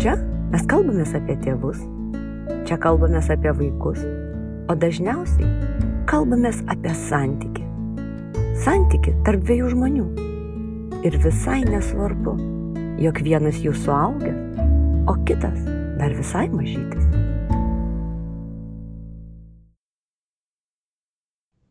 Čia mes kalbamės apie tėvus, čia kalbamės apie vaikus, o dažniausiai kalbamės apie santyki. Santyki tarp dviejų žmonių. Ir visai nesvarbu, jog vienas jų suaugęs, o kitas dar visai mažytis.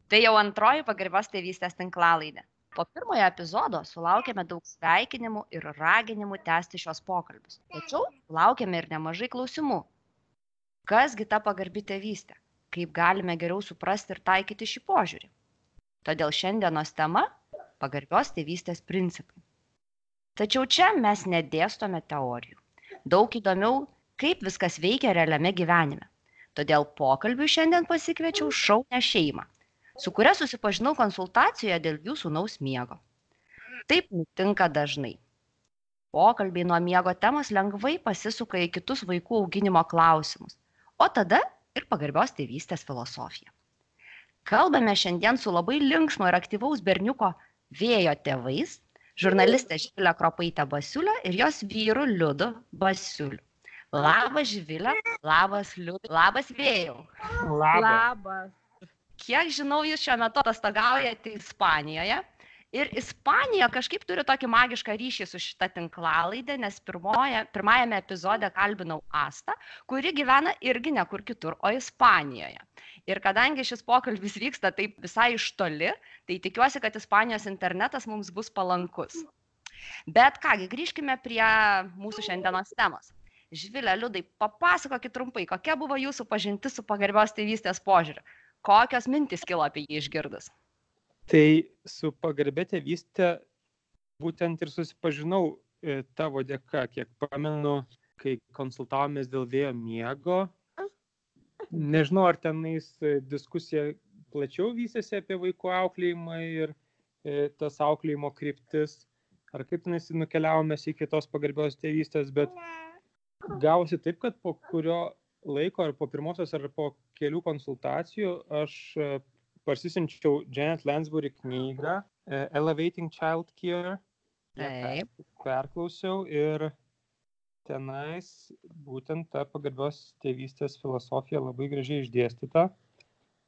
Tai jau antroji pagarbios tėvystės tinklalaidė. Po pirmojo epizodo sulaukėme daug sveikinimų ir raginimų tęsti šios pokalbius. Tačiau laukiame ir nemažai klausimų. Kasgi ta pagarbi tėvystė? Kaip galime geriau suprasti ir taikyti šį požiūrį? Todėl šiandienos tema - pagarbios tėvystės principai. Tačiau čia mes nedėstome teorijų. Daug įdomiau, kaip viskas veikia realiame gyvenime. Todėl pokalbiui šiandien pasikviečiau šaunę šeimą su kuria susipažinau konsultacijoje dėl jų sūnaus miego. Taip nutinka dažnai. Pokalbiai nuo miego temos lengvai pasisuka į kitus vaikų auginimo klausimus, o tada ir pagarbios tėvystės filosofiją. Kalbame šiandien su labai linksmo ir aktyvaus berniuko vėjo tėvais, žurnalistė Živilė Kropaitė Basiulė ir jos vyru Liudu Basiuliu. Labas Živilė, labas Liudai, labas vėjau. Labas. Labas. Kiek žinau, jūs šiuo metu atostogaujate Ispanijoje. Ir Ispanija kažkaip turi tokį magišką ryšį su šita tinklalaidė, nes pirmoje, pirmajame epizode kalbinau Astą, kuri gyvena irgi ne kur kitur, o Ispanijoje. Ir kadangi šis pokalbis vyksta taip visai iš toli, tai tikiuosi, kad Ispanijos internetas mums bus palankus. Bet kągi, grįžkime prie mūsų šiandienos temos. Žvilė, Liudai, papasakokit trumpai, kokia buvo jūsų pažintis su pagarbios tėvystės požiūriu. Kokios mintis kilo apie jį išgirdus? Tai su pagarbė tėvystė būtent ir susipažinau e, tavo dėka, kiek pamenu, kai konsultavomės dėl vėjo miego. Nežinau, ar tenais e, diskusija plačiau vystėsi apie vaikų auklėjimą ir e, tas auklėjimo kryptis, ar kaip tenais nukeliavome iki tos pagarbios tėvystės, bet gavosi taip, kad po kurio laiko ar po pirmosios ar po kelių konsultacijų aš e, parsisinčiau Janet Lansbury knygą e, Elevating Child Care. Taip. Perklausiau ir tenais būtent ta pagarbios tėvystės filosofija labai gražiai išdėstyta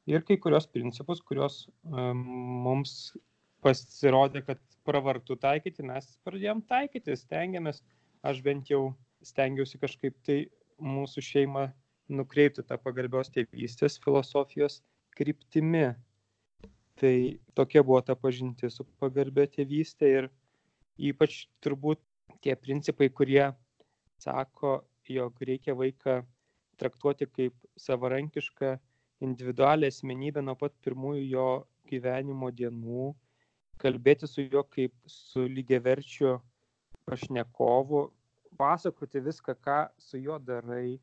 ir kai kurios principus, kuriuos um, mums pasirodė, kad pravartu taikyti, mes pradėjom taikyti, stengiamės, aš bent jau stengiausi kažkaip tai mūsų šeimą nukreipti tą pagarbios tėvystės filosofijos kryptimi. Tai tokia buvo ta pažintis su pagarbė tėvystė ir ypač turbūt tie principai, kurie sako, jog reikia vaiką traktuoti kaip savarankišką individualią asmenybę nuo pat pirmųjų jo gyvenimo dienų, kalbėti su juo kaip su lygiaverčiu pašnekovu, pasakoti viską, ką su juo darai,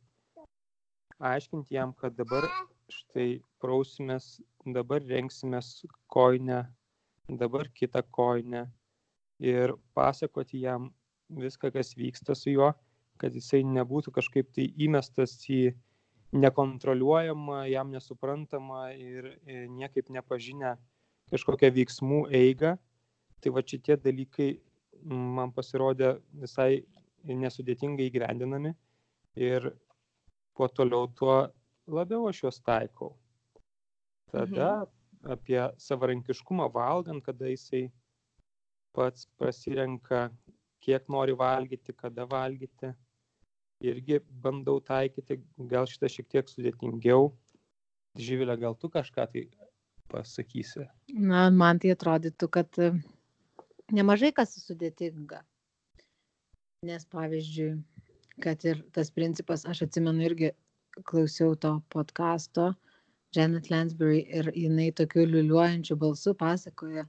aiškinti jam, kad dabar štai prausimės, dabar rengsimės koinę, dabar kitą koinę ir pasakoti jam viską, kas vyksta su juo, kad jisai nebūtų kažkaip tai įmestas į nekontroliuojamą, jam nesuprantamą ir niekaip nepažinę kažkokią veiksmų eigą. Tai va šitie dalykai man pasirodė visai nesudėtingai įgyvendinami ir kuo toliau, tuo labiau aš juos taikau. Tada mhm. apie savarankiškumą valgant, kada jisai pats pasirenka, kiek nori valgyti, kada valgyti. Irgi bandau taikyti, gal šitą šiek tiek sudėtingiau. Živilė, gal tu kažką tai pasakysi? Na, man tai atrodytų, kad e, nemažai kas sudėtinga. Nes pavyzdžiui, kad ir tas principas, aš atsimenu irgi klausiau to podkasto Janet Lansbury ir jinai tokiu liuliuojančiu balsu pasakoja,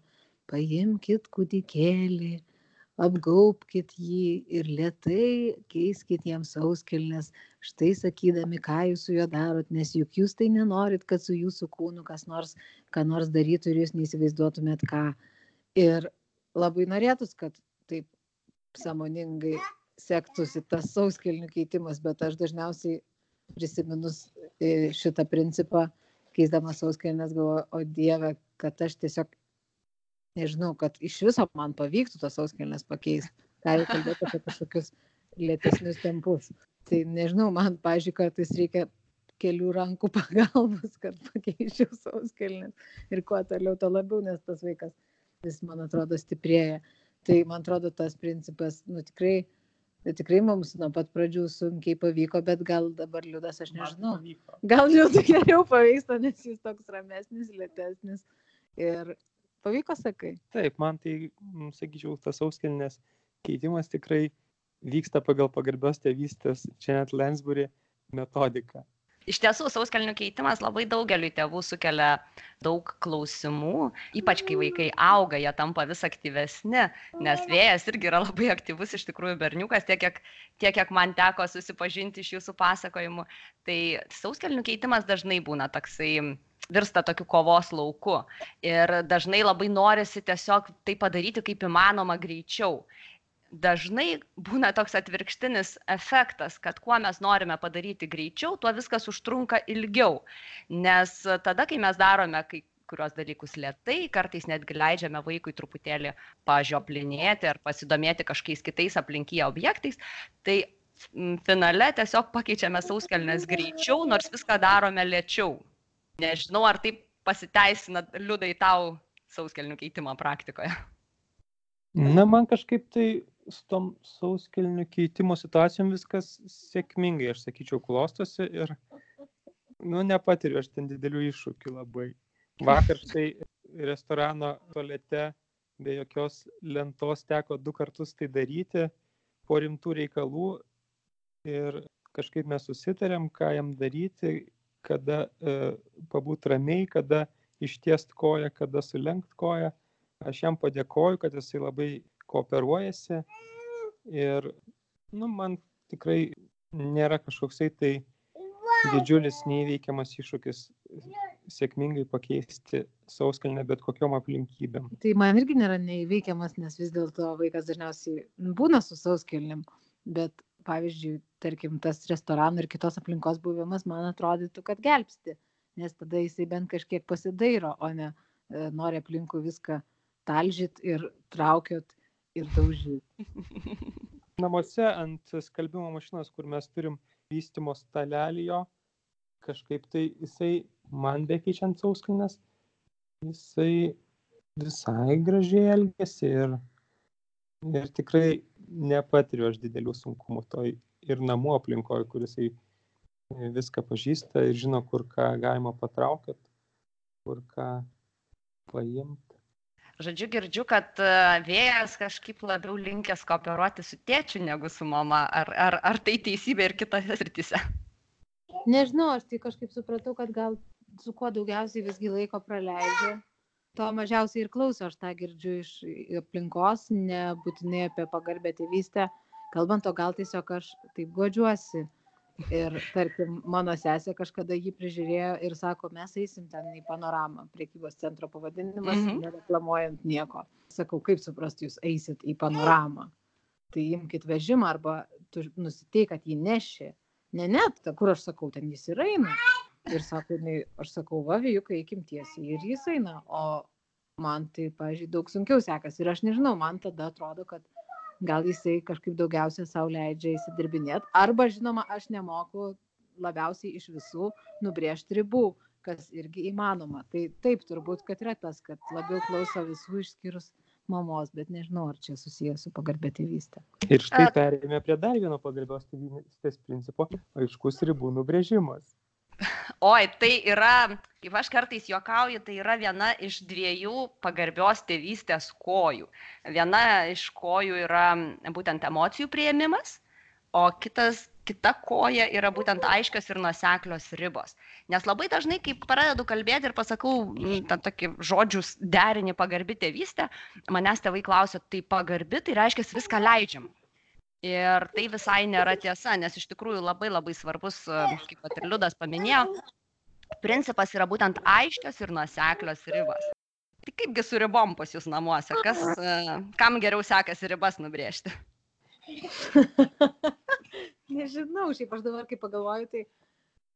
paimkit kūdikėlį, apgaubkit jį ir lietai keiskit jam sauskelnes, štai sakydami, ką jūs su juo darot, nes juk jūs tai nenorit, kad su jūsų kūnu kas nors, ką nors darytų ir jūs neįsivaizduotumėt ką. Ir labai norėtus, kad taip samoningai sektųsi tas sauskelnių keitimas, bet aš dažniausiai prisiminus e, šitą principą, keisdama sauskelnes galvoju, o Dieve, kad aš tiesiog nežinau, kad iš viso man pavyktų tos sauskelnes pakeisti. Ką jau kalbėti apie kažkokius lėtesnius tempus. Tai nežinau, man, pažiūrėjau, kartais reikia kelių rankų pagalbos, kad pakeičiau sauskelnes. Ir kuo toliau, to labiau, nes tas vaikas vis, man atrodo, stiprėja. Tai man atrodo, tas principas, nu tikrai, tai tikrai mums nuo pat pradžių sunkiai pavyko, bet gal dabar liūdas, aš nežinau. Gal liūdai geriau pavyksta, nes jis toks ramesnis, lėtesnis. Ir pavyko, sakai. Taip, man tai, sakyčiau, tas sauskelnės keitimas tikrai vyksta pagal pagarbios tėvystės Janet Lansbury metodiką. Iš tiesų, sauskelnių keitimas labai daugeliu tėvų sukelia daug klausimų, ypač kai vaikai auga, jie tampa vis aktyvesni, nes vėjas irgi yra labai aktyvus iš tikrųjų berniukas, tiek kiek, tiek kiek man teko susipažinti iš jūsų pasakojimų. Tai sauskelnių keitimas dažnai būna toksai virsta tokiu kovos lauku. Ir dažnai labai norisi tiesiog tai padaryti kaip įmanoma greičiau dažnai būna toks atvirkštinis efektas, kad kuo mes norime padaryti greičiau, tuo viskas užtrunka ilgiau. Nes tada, kai mes darome kai kurios dalykus lietai, kartais netgi leidžiame vaikui truputėlį pažioplinėti ar pasidomėti kažkokiais kitais aplinkyje objektais, tai finale tiesiog pakeičiame sauskelnes greičiau, nors viską darome lėčiau. Nežinau, ar taip pasiteisina liudai tau sauskelnių keitimo praktikoje. Na, man kažkaip tai su tom sauskelnių keitimo situacijom viskas sėkmingai, aš sakyčiau, klostosi ir, nu, nepatiriu aš ten didelių iššūkių labai. Vakar štai restorano tolete be jokios lentos teko du kartus tai daryti po rimtų reikalų ir kažkaip mes susitarėm, ką jam daryti, kada e, pabūt ramiai, kada ištiest koją, kada sulenkt koją. Aš jam padėkoju, kad jisai labai kooperuojasi ir nu, man tikrai nėra kažkoksai tai didžiulis neįveikiamas iššūkis sėkmingai pakeisti sauskelnę bet kokiom aplinkybėm. Tai man irgi nėra neįveikiamas, nes vis dėlto vaikas dažniausiai būna su sauskelnim, bet pavyzdžiui, tarkim, tas restoranų ir kitos aplinkos buvimas man atrodytų, kad gelbsti, nes tada jisai bent kažkiek pasidairo, o ne e, nori aplinkų viską talžyt ir traukiot ir daužyt. Namuose ant skalbimo mašinos, kur mes turim vystimo stalelį jo, kažkaip tai jisai man bekeičiant sauskelnes, jisai visai gražiai elgesi ir, ir tikrai nepatiriu aš didelių sunkumų toj ir namų aplinkoje, kuris viską pažįsta ir žino, kur ką galima patraukti, kur ką paimti. Žodžiu, girdžiu, kad e, vėjas kažkaip labiau linkęs kooperuoti su tėčiu negu su mama. Ar, ar, ar tai teisybė ir kitose srityse? Nežinau, aš tai kažkaip supratau, kad gal su kuo daugiausiai visgi laiko praleidžia, to mažiausiai ir klauso, aš tą girdžiu iš aplinkos, nebūtinai apie pagarbę tėvystę, kalbant, o gal tiesiog aš taip godžiuosi ir tarkim mano sesė kažkada jį prižiūrėjo ir sako mes eisim ten į panoramą prekybos centro pavadinimas mhm. nereklamuojant nieko. Sakau kaip suprast jūs eisit į panoramą? Tai imkit vežimą arba tu nusiteik kad jį neši. Ne ne ta kur aš sakau ten jis ir eina. Ir sako jinai aš sakau va vyjukai eikim tiesiai ir jis eina. O man tai pavyzdžiui daug sunkiau sekasi ir aš nežinau man tada atrodo kad gal jisai kažkaip daugiausia sau leidžia įsidirbinėt. Arba žinoma aš nemoku labiausiai iš visų nubrėžt ribų kas irgi įmanoma. Tai taip turbūt kad yra tas kad labiau klauso visų išskyrus mamos bet nežinau ar čia susiję su pagarbia tėvyste ir štai perėjome prie dar vieno pagarbios tėvystės principo aiškus ribų nubrėžimas Oi, tai yra, kaip aš kartais juokauju, tai yra viena iš dviejų pagarbios tėvystės kojų. Viena iš kojų yra būtent emocijų prieimimas, o kitas, kita koja yra būtent aiškios ir nuseklios ribos. Nes labai dažnai, kai pradedu kalbėti ir pasakau tą tokį žodžius derinį pagarbi tėvystę, manęs tėvai klausia, tai pagarbi, tai reiškia viską leidžiam ir tai visai nėra tiesa nes iš tikrųjų labai labai svarbus kaip vat ir liudas paminėjo principas yra būtent aiškios ir nuoseklios ribos. Tai kaipgi su ribom pas jūs namuose? Kas kam geriau sekasi ribas nubrėžti? Nežinau šiaip aš dabar kai pagalvoju tai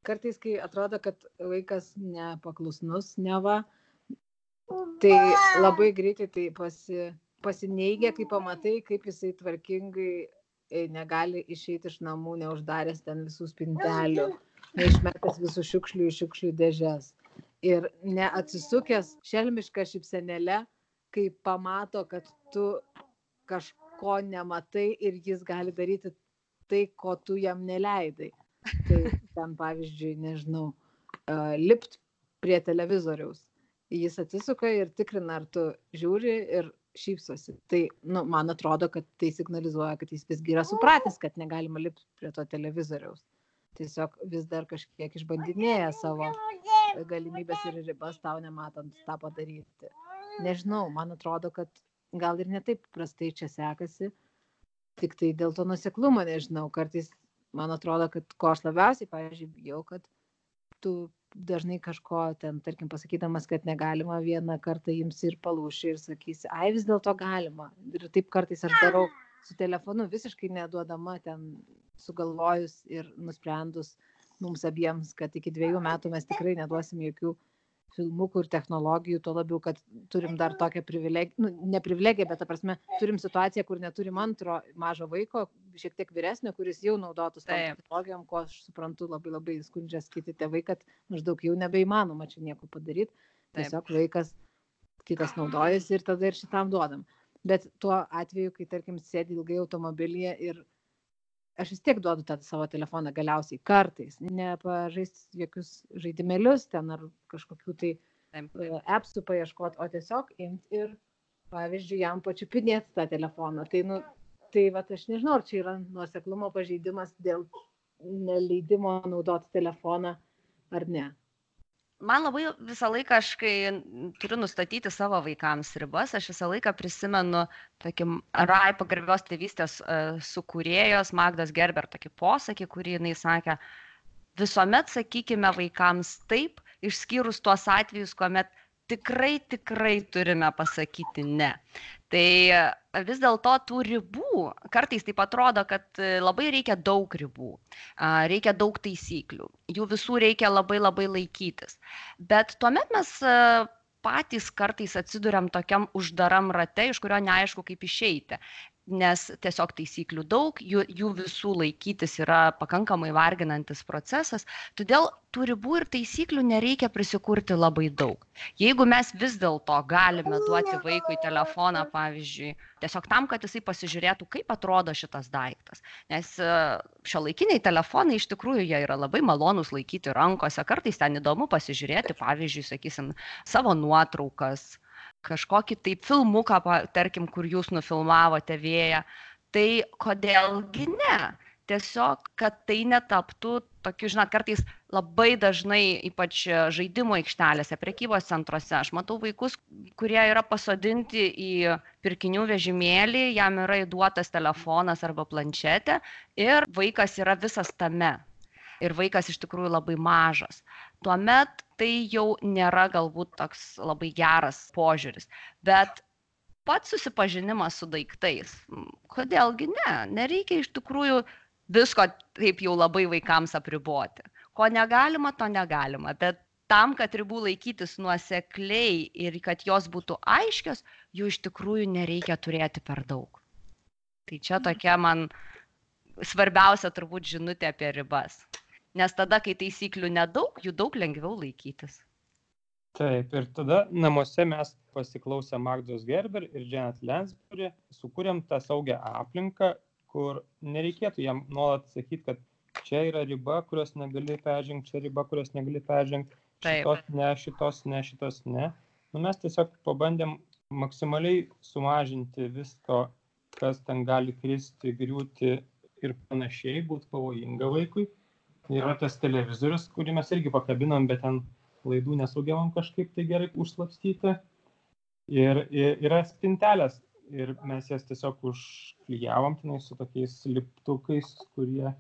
kartais kai atrodo kad vaikas nepaklusnus neva tai labai greitai tai pasi pasineigia kai pamatai kaip jisai tvarkingai negali išeiti iš namų, neuždaręs ten visų spintelių, neišmetęs visų šiukšlių į šiukšlių dėžes. Ir neatsisukęs šelmišką šipsenėlę, kai pamato, kad tu kažko nematai ir jis gali daryti tai, ko tu jam neleidai. Tai ten pavyzdžiui, nežinau, uh, lipt prie televizoriaus. Jis atsisuka ir tikrina, ar tu žiūri ir šypsosi. Tai, nu, man atrodo, kad tai signalizuoja, kad jis visgi yra supratęs, kad negalima lipti prie to televizoriaus. Tiesiog vis dar kažkiek išbandinėja savo galimybės ir ribas tau nematant tą padaryti. Nežinau, man atrodo, kad gal ir netaip prastai čia sekasi, tik tai dėl to nuseklumo nežinau. Kartais man atrodo, kad ko aš labiausiai, pavyzdžiui, bijau, kad tu dažnai kažko ten, tarkim, pasakydamas, kad negalima, vieną kartą jums ir palūši ir sakysi, ai vis dėlto galima. Ir taip kartais aš darau su telefonu visiškai neduodama ten sugalvojus ir nusprendus mums abiems, kad iki dviejų metų mes tikrai neduosim jokių filmukų ir technologijų, tuo labiau, kad turim dar tokią privilegiją, nu, ne privilegiją, bet, ta prasme, turim situaciją, kur neturim antro mažo vaiko, šiek tiek vyresnio, kuris jau naudotų tom technologijom, ko aš suprantu labai labai skundžias kiti tėvai, kad maždaug jau nebeįmanoma čia nieko padaryti. Tiesiog Taip. vaikas kitas naudojasi ir tada ir šitam duodam. Bet tuo atveju, kai, tarkim, sėdi ilgai automobilyje ir aš vis tiek duodu tą savo telefoną galiausiai kartais, nepažaisti jokius žaidimėlius ten ar kažkokių tai e, appsų paieškoti, o tiesiog imti ir, pavyzdžiui, jam pačiupinėti tą telefoną. Tai, nu, tai va, aš nežinau, ar čia yra nuoseklumo pažeidimas dėl neleidimo naudoti telefoną ar ne. Man labai visą laiką aš kai turiu nustatyti savo vaikams ribas aš visą laiką prisimenu tokį rai pagarbios tėvystės e, sukūrėjos magdos gerber tokį posakį kurį jinai sakė visuomet sakykime vaikams taip išskyrus tuos atvejus kuomet tikrai tikrai turime pasakyti ne tai e, vis dėlto tų ribų kartais taip atrodo kad e, labai reikia daug ribų reikia daug taisyklių jų visų reikia labai labai laikytis. Bet tuomet mes e, patys kartais atsiduriam tokiam uždaram rate iš kurio neaišku kaip išeiti nes tiesiog taisyklių daug, jų, jų visų laikytis yra pakankamai varginantis procesas, todėl tų ribų ir taisyklių nereikia prisikurti labai daug. Jeigu mes vis dėlto galime duoti vaikui telefoną, pavyzdžiui, tiesiog tam, kad jisai pasižiūrėtų, kaip atrodo šitas daiktas, nes e, šio laikiniai telefonai iš tikrųjų jie yra labai malonūs laikyti rankose, kartais ten įdomu pasižiūrėti, pavyzdžiui, sakysim, savo nuotraukas, kažkokį tai filmuką, tarkim, kur jūs nufilmavote vėją, tai kodėlgi ne? Tiesiog, kad tai netaptų tokiu, žinot, kartais labai dažnai, ypač žaidimo aikštelėse, prekybos centruose, aš matau vaikus, kurie yra pasodinti į pirkinių vežimėlį, jam yra įduotas telefonas arba planšetė ir vaikas yra visas tame ir vaikas iš tikrųjų labai mažas. Tuomet tai jau nėra galbūt toks labai geras požiūris. Bet pats susipažinimas su daiktais, kodėlgi ne, nereikia iš tikrųjų visko taip jau labai vaikams apriboti. Ko negalima, to negalima, bet tam, kad ribų laikytis nuosekliai ir kad jos būtų aiškios, jų iš tikrųjų nereikia turėti per daug. Tai čia tokia man svarbiausia turbūt žinutė apie ribas nes tada, kai taisyklių nedaug, jų daug lengviau laikytis. Taip, ir tada namuose mes pasiklausę Magdos Gerber ir Janet Lansbury sukūrėm tą saugią aplinką, kur nereikėtų jam nuolat sakyti, kad čia yra riba, kurios negali peržengti, čia riba, kurios negali peržengti, šitos ne, šitos ne, šitos ne. Nu, mes tiesiog pabandėm maksimaliai sumažinti visko, kas ten gali kristi, griūti ir panašiai, būti pavojinga vaikui yra tas televizorius, kurį mes irgi pakabinom, bet ten laidų nesugebam kažkaip tai gerai užslapstyti. Ir, ir yra spintelės. Ir mes jas tiesiog užklyjavom tenai su tokiais liptukais, kurie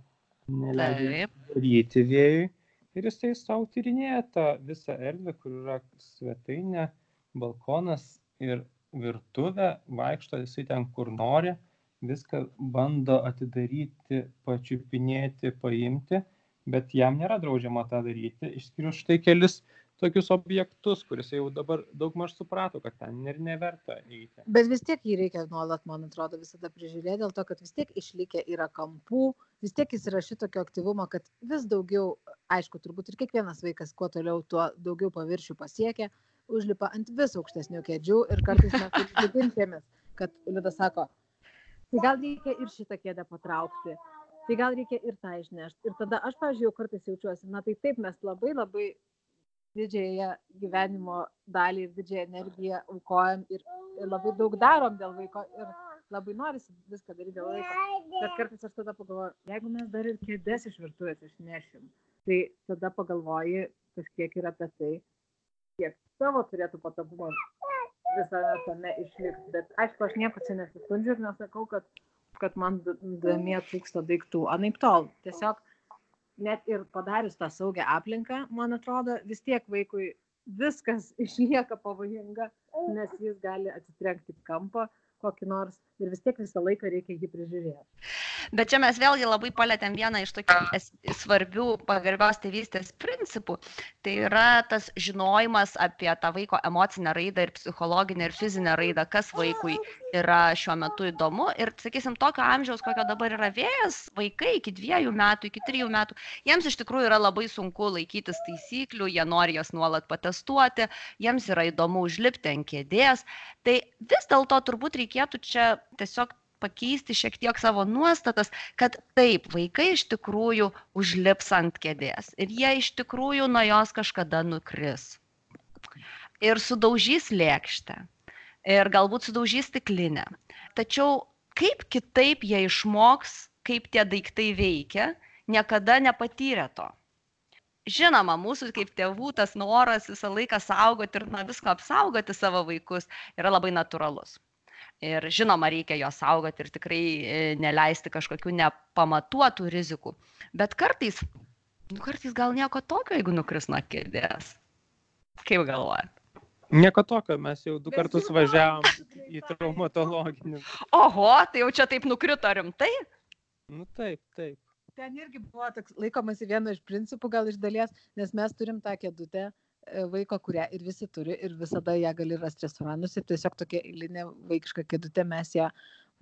neleidžia daryti vėjui. Ir jisai savo tyrinėja tą visą erdvę, kur yra svetainė, balkonas ir virtuvė, vaikšto jisai ten, kur nori, viską bando atidaryti, pačiupinėti, paimti bet jam nėra draudžiama tą daryti, išskyrus štai kelis tokius objektus, kuris jau dabar daug maž suprato, kad ten ir neverta eiti. Bet vis tiek jį reikia nuolat, man atrodo, visada prižiūrėti, dėl to, kad vis tiek išlikę yra kampų, vis tiek jis yra šitokio aktyvumo, kad vis daugiau, aišku, turbūt ir kiekvienas vaikas, kuo toliau, tuo daugiau paviršių pasiekia, užlipa ant vis aukštesnių kėdžių ir kartais mes ginčiamės, kad Liudas sako, tai gal reikia ir šitą kėdę patraukti, tai gal reikia ir tą išnešti. Ir tada aš, pavyzdžiui, jau kartais jaučiuosi, na tai taip mes labai labai didžiąją gyvenimo dalį ir didžiąją energiją aukojam ir, ir labai daug darom dėl vaiko ir labai norisi viską daryti dėl vaiko. Bet kartais aš tada pagalvoju, jeigu mes dar ir kėdės iš virtuvės išnešim, tai tada pagalvoji kažkiek ir apie tai, kiek savo turėtų patogumo visame tame išlikti. Bet aišku, aš nieko čia nesiskundžiu ir nesakau, kad, kad man namie trūksta daiktų. Anaip tol. Tiesiog net ir padarius tą saugią aplinką, man atrodo, vis tiek vaikui viskas išlieka pavojinga, nes jis gali atsitrenkti kampą kokį nors ir vis tiek visą laiką reikia jį prižiūrėti. Bet čia mes vėlgi labai palėtėm vieną iš tokių svarbių pagarbios tėvystės principų. Tai yra tas žinojimas apie tą vaiko emocinę raidą ir psichologinę ir fizinę raidą, kas vaikui yra šiuo metu įdomu. Ir, sakysim, tokio amžiaus, kokio dabar yra vėjas, vaikai iki dviejų metų, iki trijų metų, jiems iš tikrųjų yra labai sunku laikytis taisyklių, jie nori jas nuolat patestuoti, jiems yra įdomu užlipti ant kėdės. Tai vis dėlto turbūt reikėtų čia tiesiog pakeisti šiek tiek savo nuostatas, kad taip, vaikai iš tikrųjų užlips ant kėdės ir jie iš tikrųjų nuo jos kažkada nukris. Ir sudaužys lėkštę. Ir galbūt sudaužys stiklinę. Tačiau kaip kitaip jie išmoks, kaip tie daiktai veikia, niekada nepatyrė to. Žinoma, mūsų kaip tėvų tas noras visą laiką saugoti ir nuo visko apsaugoti savo vaikus yra labai natūralus. Ir žinoma, reikia jo saugoti ir tikrai e, neleisti kažkokių nepamatuotų rizikų. Bet kartais, nu, kartais gal nieko tokio, jeigu nukris nuo kėdės. Kaip galvojat? Nieko tokio, mes jau du kartus važiavom į traumatologinį. Oho, tai jau čia taip nukrito rimtai? Nu taip, taip. Ten irgi buvo toks laikomasi vieno iš principų, gal iš dalies, nes mes turim tą kėdutę, vaiko, kurią ir visi turi ir visada ją gali rasti restoranuose. Tiesiog tokia eilinė vaikiška kėdutė, mes ją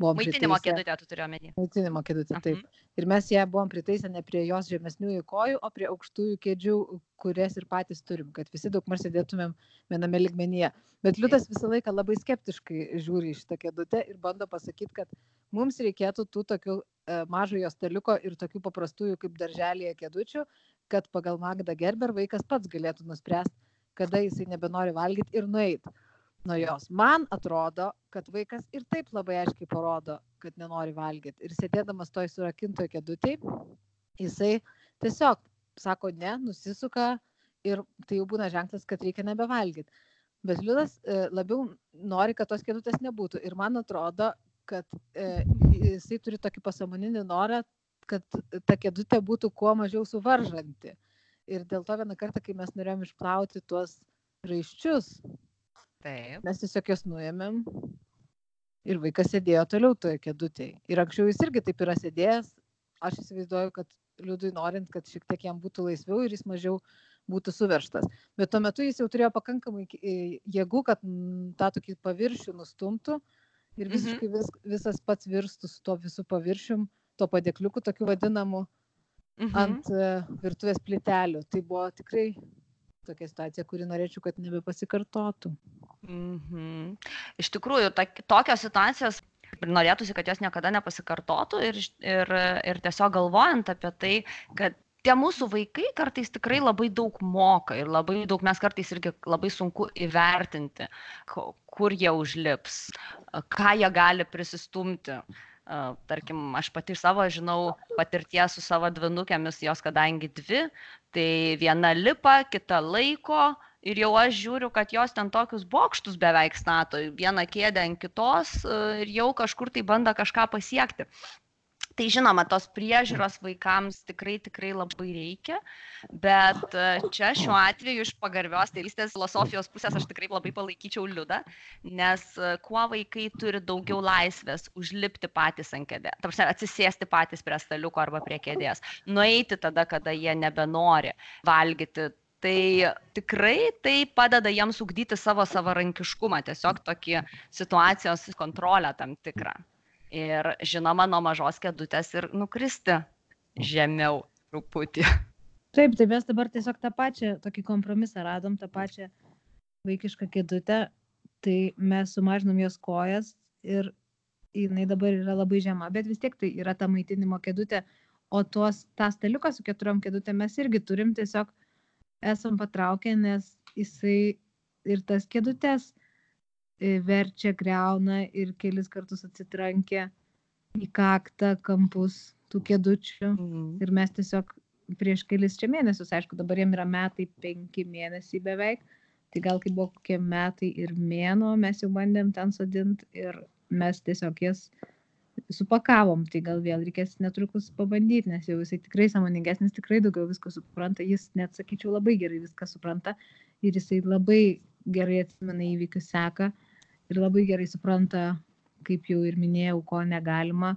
buvom Maitinimo kėdutė, tu turiu omeny. Maitinimo kėdutė, taip. Mhm. Ir mes ją buvom pritaisę ne prie jos žemesniųjų kojų, o prie aukštųjų kėdžių, kurias ir patys turim, kad visi daug mar sėdėtumėm viename ligmenyje. Bet Liudas visą laiką labai skeptiškai žiūri į šitą kėdutę ir bando pasakyti, kad mums reikėtų tų tokių e, mažojo staliuko ir tokių paprastųjų kaip darželėje kėdučių, kad pagal Magdą Gerber vaikas pats galėtų nuspręsti, kada jisai nebenori valgyti ir nueiti nuo jos. Man atrodo, kad vaikas ir taip labai aiškiai parodo, kad nenori valgyti. Ir sėdėdamas toj surakintoje kėdutėje, jisai tiesiog sako ne, nusisuka ir tai jau būna ženklas, kad reikia nebevalgyti. Bet Liudas e, labiau nori, kad tos kėdutės nebūtų. Ir man atrodo, kad e, jisai turi tokį pasamoninį norą, kad ta kėdutė būtų kuo mažiau suvaržanti. Ir dėl to vieną kartą, kai mes norėjom išplauti tuos raiščius, Taip. mes tiesiog juos nuėmėm ir vaikas sėdėjo toliau toje kėdutėje. Ir anksčiau jis irgi taip yra sėdėjęs. Aš įsivaizduoju, kad liūdui norint, kad šiek tiek jam būtų laisviau ir jis mažiau būtų suverštas. Bet tuo metu jis jau turėjo pakankamai jėgų, kad tą tokį paviršių nustumtų ir Mhm. visiškai vis, visas pats virstų su tuo visų paviršium, tuo padėkliuku tokiu vadinamu Mhm. ant e, virtuvės plytelių. Tai buvo tikrai tokia situacija, kuri norėčiau, kad nebepasikartotų. Mhm. Iš tikrųjų, ta, tokios situacijos norėtųsi, kad jos niekada nepasikartotų ir, ir, ir tiesiog galvojant apie tai, kad tie mūsų vaikai kartais tikrai labai daug moka ir labai daug mes kartais irgi labai sunku įvertinti, kur jie užlips, ką jie gali prisistumti. Tarkim, aš pati iš savo žinau patirties su savo dvinukėmis, jos kadangi dvi, tai viena lipa, kita laiko, ir jau aš žiūriu, kad jos ten tokius bokštus beveik stato, vieną kėdę ant kitos e, ir jau kažkur tai bando kažką pasiekti. Tai žinoma, tos priežiūros vaikams tikrai, tikrai labai reikia, bet e, čia šiuo atveju iš pagarbios tėvystės filosofijos pusės aš tikrai labai palaikyčiau liudą, nes e, kuo vaikai turi daugiau laisvės užlipti patys ant kėdės, tarsi atsisėsti patys prie staliuko arba prie kėdės, nueiti tada, kada jie nebenori valgyti Tai tikrai tai padeda jiems ugdyti savo savarankiškumą, tiesiog tokį situacijos kontrolę tam tikrą. Ir žinoma, nuo mažos kėdutės ir nukristi žemiau truputį. Taip, tai mes dabar tiesiog tą pačią, tokį kompromisą radom, tą pačią vaikišką kėdutę, tai mes sumažinom jos kojas ir jinai dabar yra labai žema, bet vis tiek tai yra ta maitinimo kėdutė, o tuos, tą staliuką su keturiom kėdutėm mes irgi turim, tiesiog esam patraukę, nes jisai ir tas kėdutės verčia, greuna ir kelis kartus atsitrankė į kaktą kampus tų kėdučių. Mhm. Ir mes tiesiog prieš kelis čia mėnesius, aišku, dabar jiem yra metai, penki mėnesiai beveik, tai gal kai buvo kokie metai ir mėnuo, mes jau bandėm ten sodinti ir mes tiesiog jas supakavom, tai gal vėl reikės netrukus pabandyti, nes jau jisai tikrai samoningesnis, tikrai daugiau visko supranta, jis net sakyčiau labai gerai viską supranta ir jisai labai gerai atsimena įvykius seka ir labai gerai supranta, kaip jau ir minėjau, ko negalima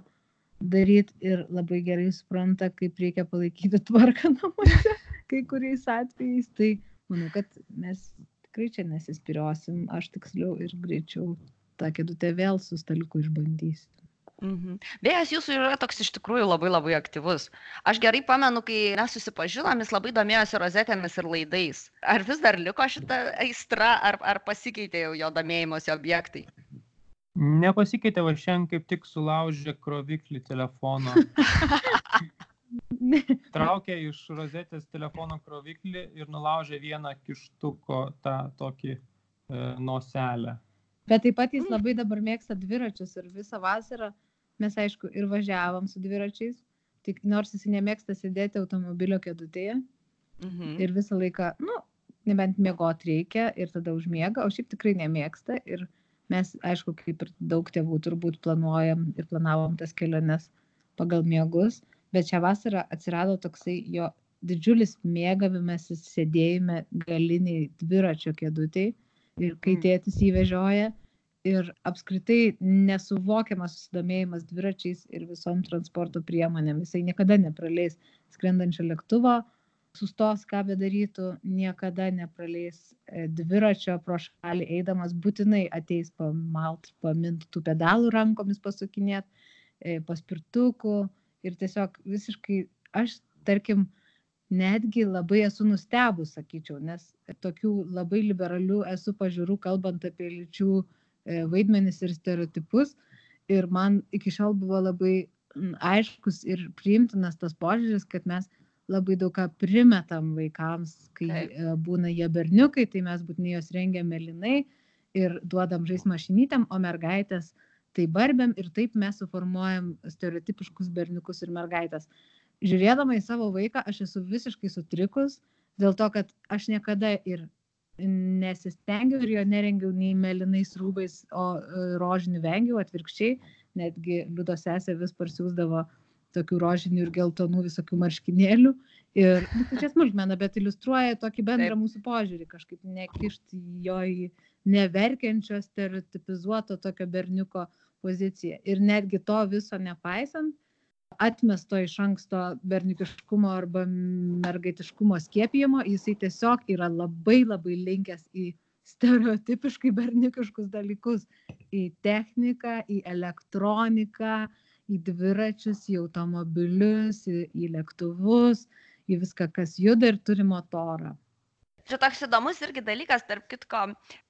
daryti ir labai gerai supranta, kaip reikia palaikyti tvarką namuose kai kuriais atvejais. Tai manau, kad mes tikrai čia nesispiriosim, aš tiksliau ir greičiau tą kėdutę vėl su staliuku išbandysiu. Mhm. Vėjas jūsų yra toks iš tikrųjų labai labai aktyvus. Aš gerai pamenu, kai mes susipažinom, jis labai domėjosi rozetėmis ir laidais. Ar vis dar liko šita aistra, ar, ar pasikeitė jau jo domėjimosi objektai? Nepasikeitė, va šiandien kaip tik sulaužė kroviklį telefono. Traukė iš rozetės telefono kroviklį ir nulaužė vieną kištuko tą tokį e, noselę. Bet taip pat jis labai dabar mėgsta dviračius ir visą vasarą mes, aišku, ir važiavom su dviračiais, tik nors jis nemėgsta sėdėti automobilio kėdutėje. Mhm. ir visą laiką, nu, nebent mėgoti reikia ir tada užmiega, o šiaip tikrai nemėgsta. Ir mes, aišku, kaip ir daug tėvų turbūt planuojam ir planavom tas keliones pagal miegus, bet šią vasarą atsirado toksai jo didžiulis mėgavimasis sėdėjime galiniai dviračio kėdutėj. Ir kai Mm. tėtis įvežioja ir apskritai nesuvokiamas susidomėjimas dviračiais ir visom transporto priemonėm. Jisai niekada nepraleis skrendančio lėktuvo, sustos, ką bedarytų, niekada nepraleis e, dviračio pro šalį eidamas, būtinai ateis pamalt, pamint tų pedalų rankomis pasukinėt, e, paspirtukų ir tiesiog visiškai aš, tarkim, netgi labai esu nustebus, sakyčiau, nes tokių labai liberalių esu pažiūrų, kalbant apie lyčių vaidmenis ir stereotipus. Ir man iki šiol buvo labai aiškus ir priimtinas tas požiūris, kad mes labai daug ką primetam vaikams, kai Taip. e, būna jie berniukai, tai mes būtinai juos rengiam melinai ir duodam žais mašinytėm, o mergaitės tai barbėm ir taip mes suformuojam stereotipiškus berniukus ir mergaitės žiūrėdama į savo vaiką, aš esu visiškai sutrikus dėl to, kad aš niekada ir nesistengiau ir jo nerengiau nei melinais rūbais, o e, rožinių vengiau, atvirkščiai, netgi Liudo sesė vis parsiūsdavo tokių rožinių ir geltonų visokių marškinėlių. Ir nu, tai čia smulkmena, bet iliustruoja tokį bendrą Taip. mūsų požiūrį, kažkaip nekišti jo į neverkiančio, stereotipizuoto tokio berniuko poziciją. Ir netgi to viso nepaisant, atmesto iš anksto berniukiškumo arba mergaitiškumo skiepijimo, jisai tiesiog yra labai labai linkęs į stereotipiškai berniukiškus dalykus. Į techniką, į elektroniką, į dviračius, į automobilius, į, į lėktuvus, į viską, kas juda ir turi motorą. Čia toks įdomus irgi dalykas, tarp kitko,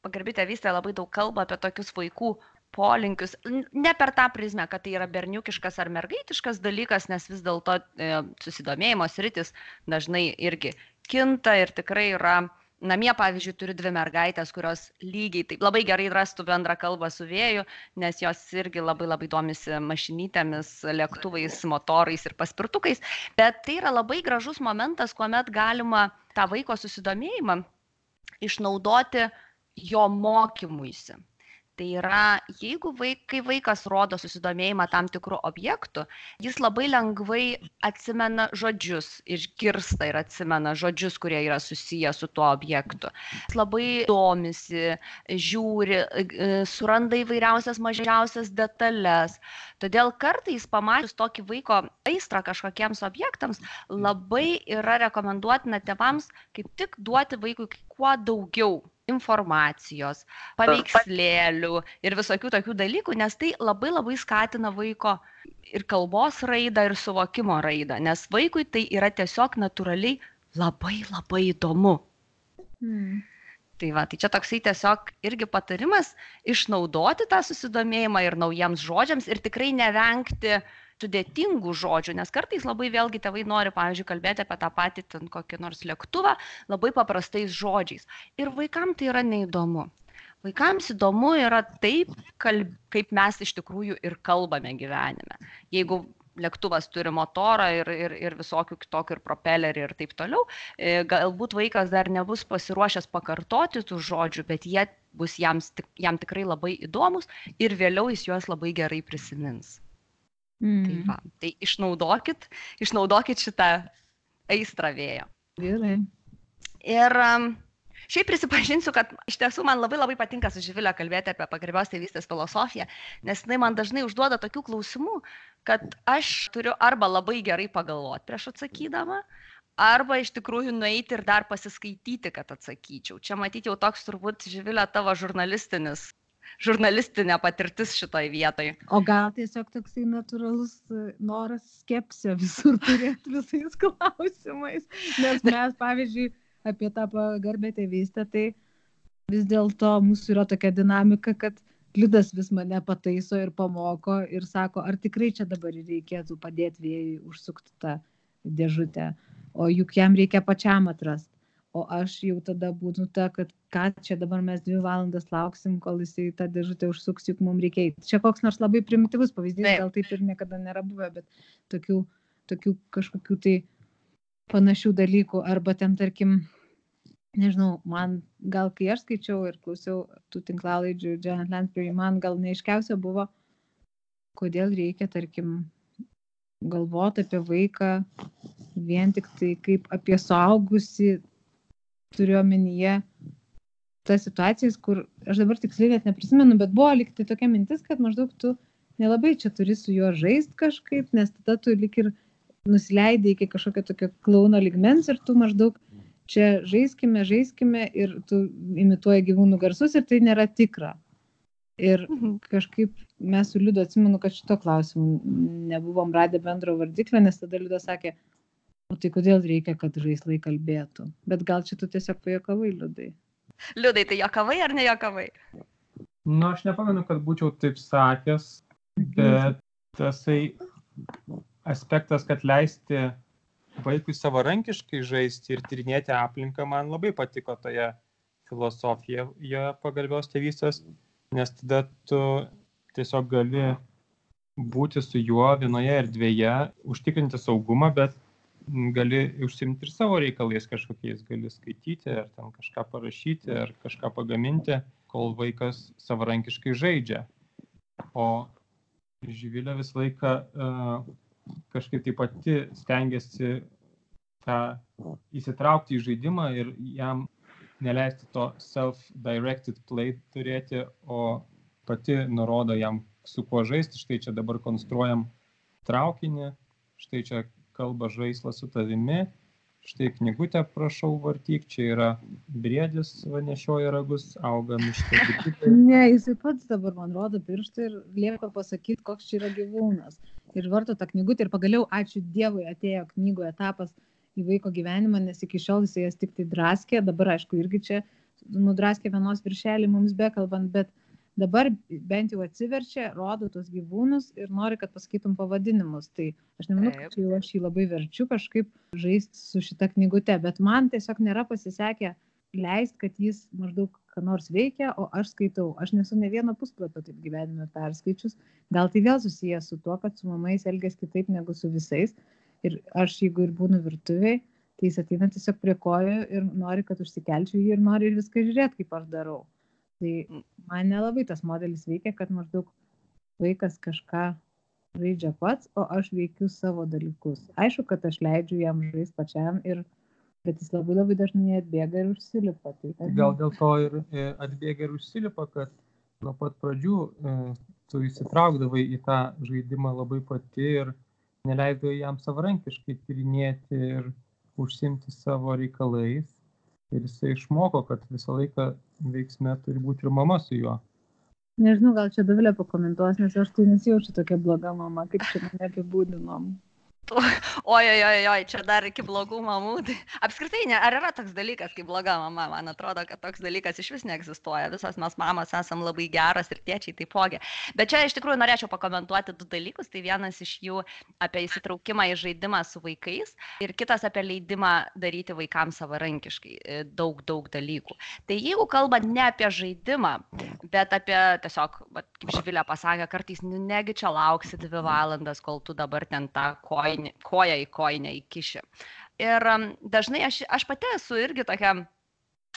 pagarbi tėvystė labai daug kalba apie tokius vaikų polinkius. Ne per tą prizmę, kad tai yra berniukiškas ar mergaitiškas dalykas, nes vis dėlto e, susidomėjimo sritis dažnai irgi kinta ir tikrai yra. Namie, pavyzdžiui, turiu dvi mergaitės, kurios lygiai taip labai gerai rastų bendrą kalbą su vėju, nes jos irgi labai labai domisi mašinytėmis, lėktuvais, motorais ir paspirtukais. Bet tai yra labai gražus momentas, kuomet galima tą vaiko susidomėjimą išnaudoti jo mokymuisi. Tai yra, jeigu vaik, kai vaikas rodo susidomėjimą tam tikrų objektų, jis labai lengvai atsimena žodžius, išgirsta ir atsimena žodžius, kurie yra susiję su tuo objektu. Jis labai domisi, žiūri, e, suranda įvairiausias mažiausias detalės. Todėl kartais pamačius tokį vaiko aistrą kažkokiems objektams, labai yra rekomenduotina tėvams kaip tik duoti vaikui kuo daugiau informacijos, paveikslėlių ir visokių tokių dalykų, nes tai labai labai skatina vaiko ir kalbos raidą, ir suvokimo raidą, nes vaikui tai yra tiesiog natūraliai labai labai įdomu. Hmm. Tai va, tai čia toksai tiesiog irgi patarimas išnaudoti tą susidomėjimą ir naujiems žodžiams ir tikrai nevengti uh, sudėtingų žodžių, nes kartais labai vėlgi tėvai nori, pavyzdžiui, kalbėti apie tą patį ten kokį nors lėktuvą labai paprastais žodžiais. Ir vaikams tai yra neįdomu. Vaikams įdomu yra taip, kaip mes iš tikrųjų ir kalbame gyvenime. Jeigu lėktuvas turi motorą ir, ir, ir visokių kitokių ir propelerį ir taip toliau, e, galbūt vaikas dar nebus pasiruošęs pakartoti tų žodžių, bet jie bus jam, jam tikrai labai įdomus ir vėliau jis juos labai gerai prisimins. Mm. Tai, va, tai išnaudokit, išnaudokit šitą aistrą vėjo. Gerai. Ir um, Šiaip prisipažinsiu, kad iš tiesų man labai labai patinka su Živilė kalbėti apie pagarbios tėvystės filosofiją, nes jinai man dažnai užduoda tokių klausimų, kad aš turiu arba labai gerai pagalvoti prieš atsakydama, arba iš tikrųjų nueiti ir dar pasiskaityti, kad atsakyčiau. Čia matyti jau toks turbūt Živilė tavo žurnalistinis žurnalistinė patirtis šitoj vietoj. O gal tiesiog toksai natūralus e, noras skepsio visur turėti visais klausimais. Nes mes, pavyzdžiui, apie tą pagarbę tėvystę, tai vis dėlto mūsų yra tokia dinamika, kad Liudas vis mane pataiso ir pamoko ir sako, ar tikrai čia dabar reikėtų padėti vėjui užsukti tą dėžutę, o juk jam reikia pačiam atrasti o aš jau tada būnu ta, kad ką čia dabar mes dvi valandas lauksim, kol jisai tą dėžutę užsuks, juk mums reikia eiti. Čia koks nors labai primityvus pavyzdys, gal taip ir niekada nėra buvę, bet tokių, tokių kažkokių tai panašių dalykų, arba ten, tarkim, nežinau, man gal kai aš skaičiau ir klausiau tų tinklalaidžių Janet Lansbury, man gal neiškiausia buvo, kodėl reikia, tarkim, galvoti apie vaiką vien tik tai kaip apie suaugusi turiu omenyje tas situacijas, kur aš dabar tiksliai net neprisimenu, bet buvo likti tokia mintis, kad maždaug tu nelabai čia turi su juo žaisti kažkaip, nes tada tu lik ir nusileidai iki kažkokio tokio klauno ligmens ir tu maždaug čia žaiskime, žaiskime ir tu imituoji gyvūnų garsus ir tai nėra tikra. Ir mhm. kažkaip mes su Liudu atsimenu, kad šito klausimu nebuvom radę bendro vardiklio, nes tada Liudas sakė, O tai kodėl reikia, kad žaislai kalbėtų? Bet gal čia tu tiesiog pajokavai, liudai? Liudai, tai jokavai ar ne jokavai? Nu, aš nepamenu, kad būčiau taip sakęs, bet tasai aspektas, kad leisti vaikui savarankiškai žaisti ir tyrinėti aplinką, man labai patiko toje filosofijoje pagarbios tėvystės, nes tada tu tiesiog gali būti su juo vienoje erdvėje, užtikrinti saugumą, bet gali užsimti ir savo reikalais kažkokiais, gali skaityti ar ten kažką parašyti ar kažką pagaminti, kol vaikas savarankiškai žaidžia. O Živilė visą laiką uh, kažkaip tai pati stengiasi tą įsitraukti į žaidimą ir jam neleisti to self-directed play turėti, o pati nurodo jam, su kuo žaisti. Štai čia dabar konstruojam traukinį, štai čia kalba žaislas su tavimi, štai knygutę prašau vartyk, čia yra briedis, va nešioja ragus, auga miške. Ne, jisai pats dabar man rodo pirštą ir lieka pasakyti, koks čia yra gyvūnas. Ir varto tą knygutę ir pagaliau, ačiū Dievui, atėjo knygų etapas į vaiko gyvenimą, nes iki šiol jisai jas tik tai draskė, dabar aišku irgi čia nudraskė vienos viršelį mums bekalbant, bet dabar bent jau atsiverčia, rodo tuos gyvūnus ir nori, kad pasakytum pavadinimus. Tai aš nemanau, kad jau aš jį labai verčiu kažkaip žaisti su šita knygute, bet man tiesiog nėra pasisekę leisti, kad jis maždaug ką nors veikia, o aš skaitau. Aš nesu ne vieno puslapio taip gyvenime perskaičius. Gal tai vėl susijęs su tuo, kad su mamais elgės kitaip negu su visais. Ir aš, jeigu ir būnu virtuviai, tai jis ateina tiesiog prie kojų ir nori, kad užsikelčiau jį ir nori ir viską žiūrėti, kaip aš darau Tai man nelabai tas modelis veikia, kad maždaug vaikas kažką žaidžia pats, o aš veikiu savo dalykus. Aišku, kad aš leidžiu jam žaisti pačiam, ir, bet jis labai labai dažnai atbėga ir užsilipa. Tai, kad... Gal dėl to ir e, atbėga ir užsilipa, kad nuo pat pradžių e, tu įsitraukdavai į tą žaidimą labai pati ir neleidai jam savarankiškai tyrinėti ir užsimti savo reikalais. Ir jisai išmoko, kad visą laiką veiksme turi būti ir mama su juo. Nežinau, gal čia Davilė pakomentuos, nes aš tai nesijaučiu tokia bloga mama, kaip čia mane apibūdinom oi, oi, oi, oi, čia dar iki blogų mamų. Tai apskritai, ne, ar yra toks dalykas kaip bloga mama? Man atrodo, kad toks dalykas iš vis neegzistuoja. Visos mes mamos esam labai geros ir tėčiai taipogi. Bet čia iš tikrųjų norėčiau pakomentuoti du dalykus. Tai vienas iš jų apie įsitraukimą į žaidimą su vaikais ir kitas apie leidimą daryti vaikams savarankiškai e, daug, daug dalykų. Tai jeigu kalbant ne apie žaidimą, bet apie tiesiog, bet, kaip Živilė pasakė, kartais nu, negi čia lauksi dvi valandas, kol tu dabar ten tą koją kojinį, koją į kojinę įkiši. Ir dažnai aš, aš pati esu irgi tokia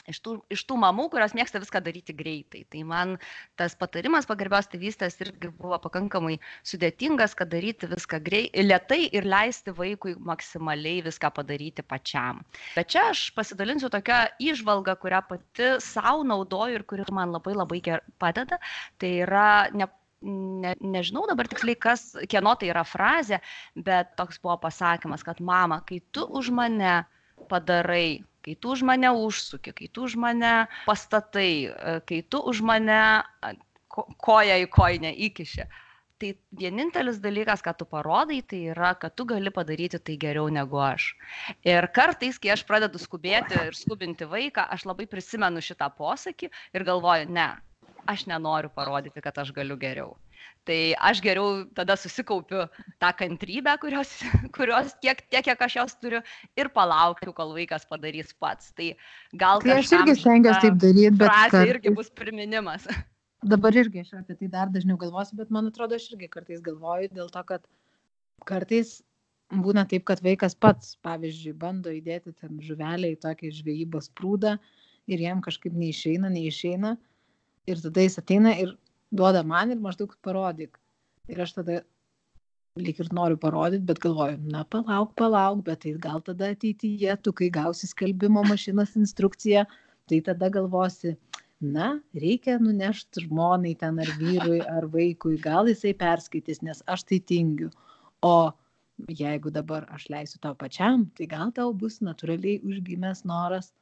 iš tų, iš tų mamų, kurios mėgsta viską daryti greitai. Tai man tas patarimas pagarbios tėvystės irgi buvo pakankamai sudėtingas, kad daryti viską greitai, lietai ir leisti vaikui maksimaliai viską padaryti pačiam. Bet čia aš pasidalinsiu tokią išvalgą, kurią pati savo naudoju ir kuri man labai labai padeda. Tai yra ne, ne, nežinau dabar tiksliai, kas, kieno tai yra frazė, bet toks buvo pasakymas, kad mama, kai tu už mane padarai, kai tu už mane užsuki, kai tu už mane pastatai, kai tu už mane koja į koinę įkiši. Tai vienintelis dalykas, ką tu parodai, tai yra, kad tu gali padaryti tai geriau negu aš. Ir kartais, kai aš pradedu skubėti ir skubinti vaiką, aš labai prisimenu šitą posakį ir galvoju, ne, aš nenoriu parodyti, kad aš galiu geriau. Tai aš geriau tada susikaupiu tą kantrybę, kurios, kurios tiek, tiek, kiek aš jos turiu, ir palaukiu, kol vaikas padarys pats. Tai gal... Tai aš irgi stengiuosi taip daryti, bet... Frazė irgi bus priminimas. Dabar irgi aš apie tai dar dažniau galvosiu, bet man atrodo, aš irgi kartais galvoju dėl to, kad kartais būna taip, kad vaikas pats, pavyzdžiui, bando įdėti ten žuvelę į tokį žvejybos prūdą ir jam kažkaip neišeina, neišeina ir tada jis ateina ir duoda man ir maždaug parodyk. Ir aš tada lyg ir noriu parodyti, bet galvoju, na palauk, palauk, bet tai gal tada ateityje, tu kai gausi skelbimo mašinos instrukciją, tai tada galvosi, na, reikia nunešti žmonai ten ar vyrui ar vaikui, gal jisai perskaitys, nes aš tai tingiu. O jeigu dabar aš leisiu tau pačiam, tai gal tau bus natūraliai užgimęs noras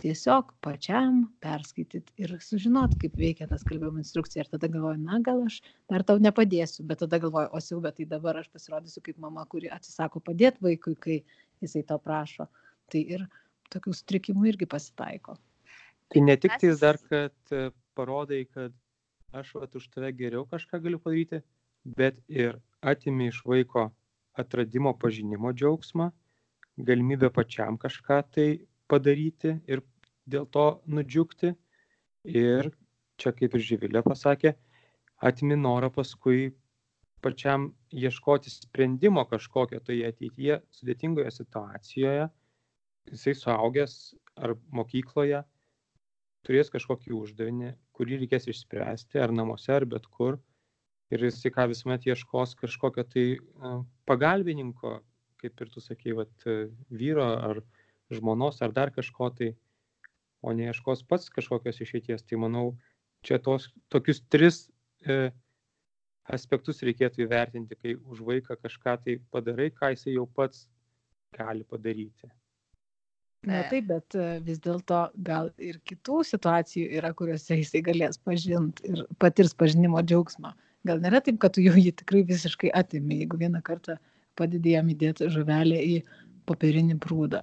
tiesiog pačiam perskaityt ir sužinot, kaip veikia tas kalbėjimo instrukcija. Ir tada galvoju, na gal aš dar tau nepadėsiu, bet tada galvoju, o siaubė, tai dabar aš pasirodysiu kaip mama, kuri atsisako padėti vaikui, kai jisai to prašo. Tai ir tokių sutrikimų irgi pasitaiko. Tai ne tik tai dar, kad e, parodai, kad aš vat, už tave geriau kažką galiu padaryti, bet ir atimi iš vaiko atradimo pažinimo džiaugsmą, galimybę pačiam kažką tai padaryti ir dėl to nudžiugti. Ir čia, kaip ir Živilė pasakė, atimi norą paskui pačiam ieškoti sprendimo kažkokio tai ateityje sudėtingoje situacijoje, jisai suaugęs ar mokykloje turės kažkokį uždavinį, kurį reikės išspręsti, ar namuose, ar bet kur. Ir jisai ką visuomet ieškos kažkokio tai pagalbininko, kaip ir tu sakei, vat, vyro ar, žmonos ar dar kažko tai, o neieškos pats kažkokios išeities. Tai manau, čia tos, tokius tris e, aspektus reikėtų įvertinti, kai už vaiką kažką tai padarai, ką jisai jau pats gali padaryti. Na taip, bet e, vis dėlto gal ir kitų situacijų yra, kuriuose jisai galės pažinti ir patirs pažinimo džiaugsmą. Gal nėra taip, kad tu jau jį tikrai visiškai atimi, jeigu vieną kartą padidėjom įdėti žuvelę į popierinį prūdą.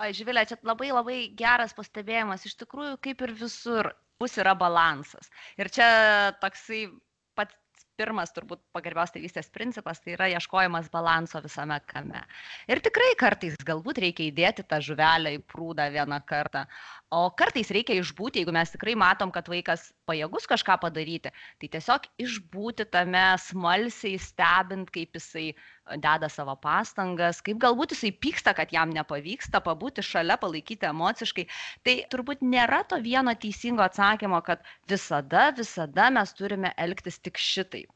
Oi, Živilė, čia labai labai geras pastebėjimas. Iš tikrųjų, kaip ir visur, bus yra balansas. Ir čia toksai pats pirmas turbūt pagarbios tėvystės principas tai yra ieškojimas balanso visame kame. Ir tikrai kartais galbūt reikia įdėti tą žuvelę į prūdą vieną kartą, o kartais reikia išbūti, jeigu mes tikrai matom, kad vaikas pajėgus kažką padaryti, tai tiesiog išbūti tame smalsiai, stebint, kaip jisai deda savo pastangas, kaip galbūt jisai pyksta, kad jam nepavyksta, pabūti šalia, palaikyti emociškai. Tai turbūt nėra to vieno teisingo atsakymo, kad visada, visada mes turime elgtis tik šitaip.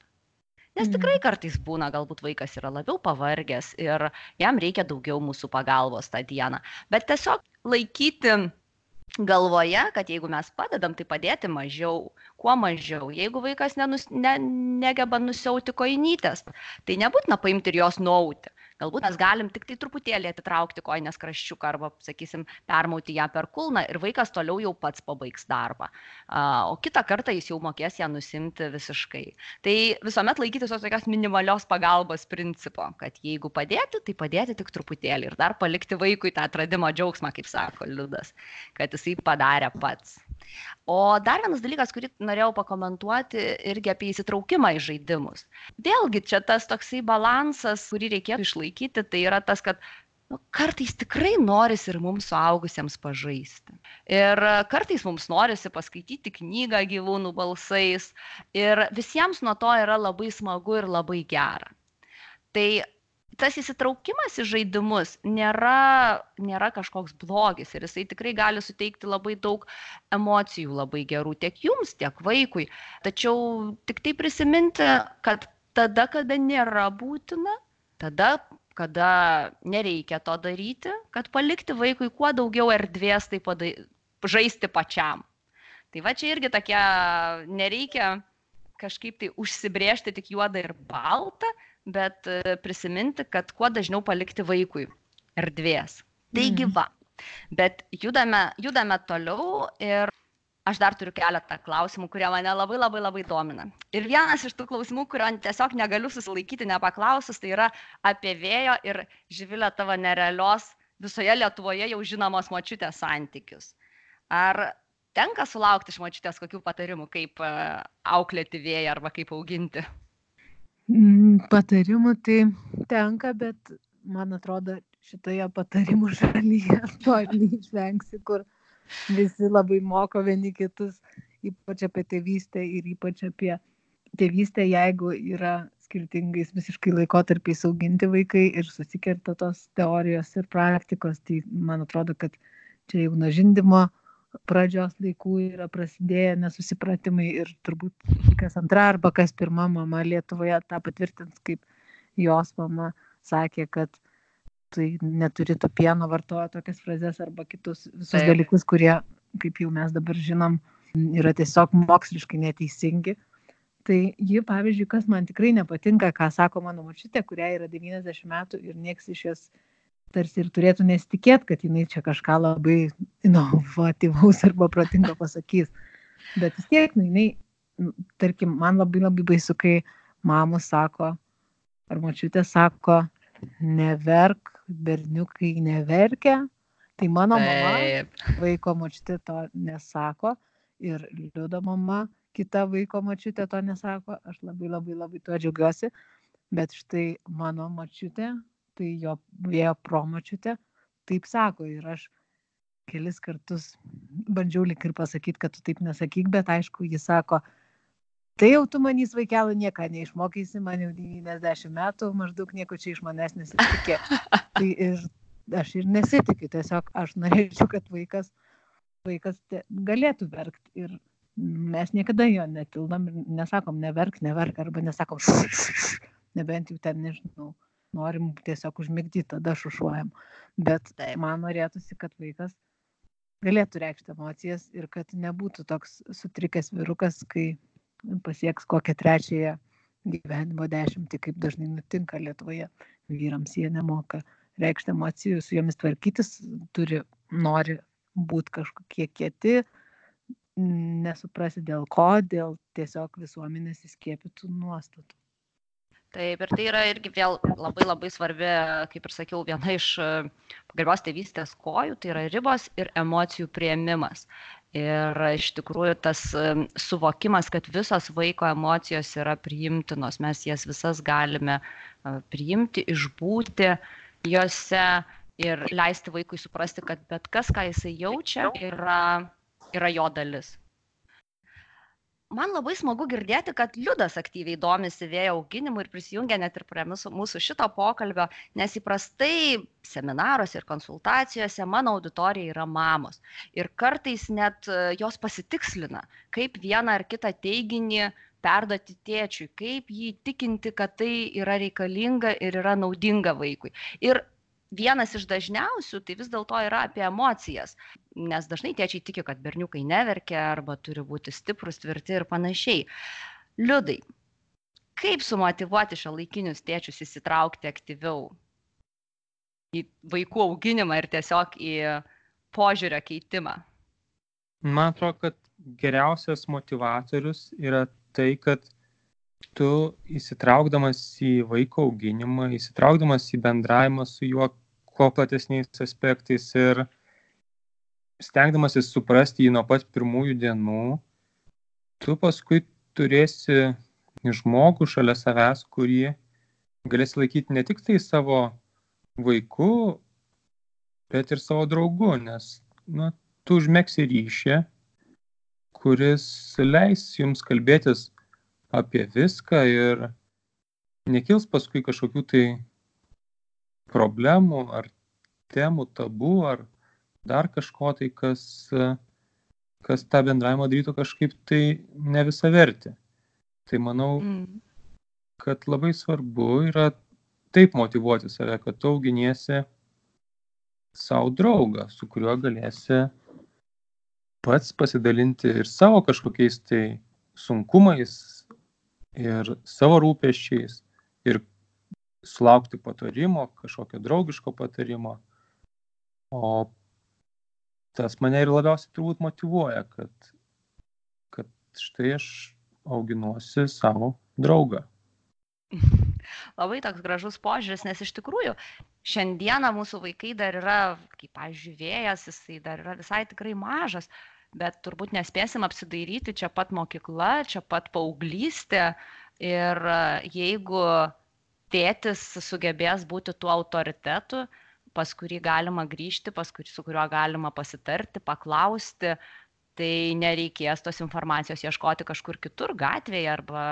Nes tikrai mhm. kartais būna, galbūt vaikas yra labiau pavargęs ir jam reikia daugiau mūsų pagalbos tą dieną. Bet tiesiog laikyti galvoje, kad jeigu mes padedam, tai padėti mažiau, kuo mažiau. Jeigu vaikas nenus, ne, negeba nusiauti koinytės, tai nebūtina paimti ir jos nauti. Galbūt mes galim tik tai truputėlį atitraukti koinės kraščiuką arba, sakysim, permauti ją per kulną ir vaikas toliau jau pats pabaigs darbą. O kitą kartą jis jau mokės ją nusimti visiškai. Tai visuomet laikytis tos tokios minimalios pagalbos principo, kad jeigu padėti, tai padėti tik truputėlį ir dar palikti vaikui tą atradimo džiaugsmą, kaip sako Liudas, kad jisai padarė pats. O dar vienas dalykas, kurį norėjau pakomentuoti irgi apie įsitraukimą į žaidimus. Vėlgi čia tas toksai balansas, kurį reikėtų išlaikyti, tai yra tas, kad nu, kartais tikrai norisi ir mums suaugusiems pažaisti. Ir kartais mums norisi paskaityti knygą gyvūnų balsais. Ir visiems nuo to yra labai smagu ir labai gera. Tai tas įsitraukimas į žaidimus nėra, nėra kažkoks blogis ir jisai tikrai gali suteikti labai daug emocijų labai gerų tiek jums, tiek vaikui. Tačiau tik tai prisiminti, kad tada, kada nėra būtina, tada, kada nereikia to daryti, kad palikti vaikui kuo daugiau erdvės tai padai, žaisti pačiam. Tai va čia irgi tokia, nereikia kažkaip tai užsibriežti tik juodą ir baltą, bet e, prisiminti, kad kuo dažniau palikti vaikui erdvės. Taigi mhm. va, bet judame, judame toliau ir aš dar turiu keletą klausimų, kurie mane labai labai labai domina. Ir vienas iš tų klausimų, kurio tiesiog negaliu susilaikyti nepaklausus, tai yra apie vėjo ir žyvilę tavo nerealios visoje Lietuvoje jau žinomos močiutės santykius. Ar tenka sulaukti iš močiutės kokių patarimų, kaip e, auklėti vėją arba kaip auginti? Mm, patarimų tai tenka, bet man atrodo, šitoje patarimų šalyje to neišvengsi, kur visi labai moko vieni kitus, ypač apie tėvystę ir ypač apie tėvystę, jeigu yra skirtingais visiškai laikotarpiais auginti vaikai ir susikerta tos teorijos ir praktikos, tai man atrodo, kad čia jau nuo žindimo pradžios laikų yra prasidėję nesusipratimai ir turbūt kas antra arba kas pirma mama Lietuvoje tą patvirtins, kaip jos mama sakė, kad tai neturi to pieno, vartoja tokias frazes arba kitus visus Taip. dalykus, kurie, kaip jau mes dabar žinom, yra tiesiog moksliškai neteisingi. Tai ji, pavyzdžiui, kas man tikrai nepatinka, ką sako mano mačiutė, kuriai yra 90 metų ir nieks iš jos tarsi ir turėtų nesitikėti, kad jinai čia kažką labai inovatyvaus arba protingo pasakys. Bet vis tiek, nu, jinai, tarkim, man labai labai baisu, kai mamų sako, ar mačiutė sako, neverk, berniukai neverkia. Tai mano mama, vaiko mačiutė to nesako ir liudo mama, kita vaiko mačiutė to nesako. Aš labai labai labai tuo džiaugiuosi. Bet štai mano mačiutė tai jo vėjo promočiutė taip sako ir aš kelis kartus bandžiau lik ir pasakyti, kad tu taip nesakyk, bet aišku, jis sako, tai jau tu manys vaikelą nieką neišmokysi, man jau 90 metų, maždaug nieko čia iš manęs nesitikė. tai ir aš ir nesitikiu, tiesiog aš norėčiau, kad vaikas, vaikas galėtų verkti ir mes niekada jo netildam ir nesakom neverk, neverk arba nesakom nebent jau ten nežinau norim tiesiog užmigdyt, tada šušuojam. Bet Taip. man norėtųsi, kad vaikas galėtų reikšti emocijas ir kad nebūtų toks sutrikęs virukas, kai pasieks kokią trečiąją gyvenimo dešimtį, kaip dažnai nutinka Lietuvoje. Vyrams jie nemoka reikšti emocijų, su jomis tvarkytis, turi, nori būti kažkokie kieti, nesuprasi dėl ko, dėl tiesiog visuomenės įskiepytų nuostatų. Taip, ir tai yra irgi vėl labai labai svarbi, kaip ir sakiau, viena iš e, pagarbios tėvystės kojų, tai yra ribos ir emocijų prieimimas. Ir iš tikrųjų tas suvokimas, kad visos vaiko emocijos yra priimtinos, mes jas visas galime priimti, išbūti juose ir leisti vaikui suprasti, kad bet kas, ką jisai jaučia, yra, yra jo dalis man labai smagu girdėti kad liudas aktyviai domisi vėjo auginimu ir prisijungia net ir prie mūsų, mūsų šito pokalbio, nes įprastai seminaruose ir konsultacijose mano auditorija yra mamos. Ir kartais net e, jos pasitikslina, kaip vieną ar kitą teiginį perduoti tėčiui, kaip jį tikinti, kad tai yra reikalinga ir yra naudinga vaikui. Ir vienas iš dažniausių tai vis dėlto yra apie emocijas. Nes dažnai tėčiai tiki kad berniukai neverkia arba turi būti stiprūs tvirti ir panašiai. Liudai kaip sumotyvuoti šiuolaikinius tėčius įsitraukti aktyviau į vaikų auginimą ir tiesiog į požiūrio keitimą? Man atrodo kad geriausias motivatorius yra tai kad tu įsitraukdamas į vaiko auginimą įsitraukdamas į bendravimą su juo kuo platesniais aspektais ir stengdamasis suprasti jį nuo pat pirmųjų dienų, tu paskui turėsi žmogų šalia savęs, kurį galėsi laikyti ne tik tai savo vaiku, bet ir savo draugu, nes nu, tu užmėgsi ryšį, kuris leis jums kalbėtis apie viską ir nekils paskui kažkokių tai problemų ar temų, tabų ar dar kažko tai, kas, kas tą bendravimą darytų kažkaip tai ne visą vertį. Tai manau, mm. kad labai svarbu yra taip motivuoti save, kad tu auginiesi savo draugą, su kuriuo galėsi pats pasidalinti ir savo kažkokiais tai sunkumais, ir savo rūpeščiais, ir sulaukti patarimo, kažkokio draugiško patarimo. O tas mane ir labiausiai turbūt motivuoja, kad, kad štai aš auginuosi savo draugą. Labai toks gražus požiūris, nes iš tikrųjų šiandieną mūsų vaikai dar yra, kaip, pavyzdžiui, vėjas, jisai dar yra visai tikrai mažas, bet turbūt nespėsim apsidairyti čia pat mokykla, čia pat paauglystė ir jeigu tėtis sugebės būti tuo autoritetu, pas kurį galima grįžti, pas kurį, su kuriuo galima pasitarti, paklausti, tai nereikės tos informacijos ieškoti kažkur kitur gatvėje arba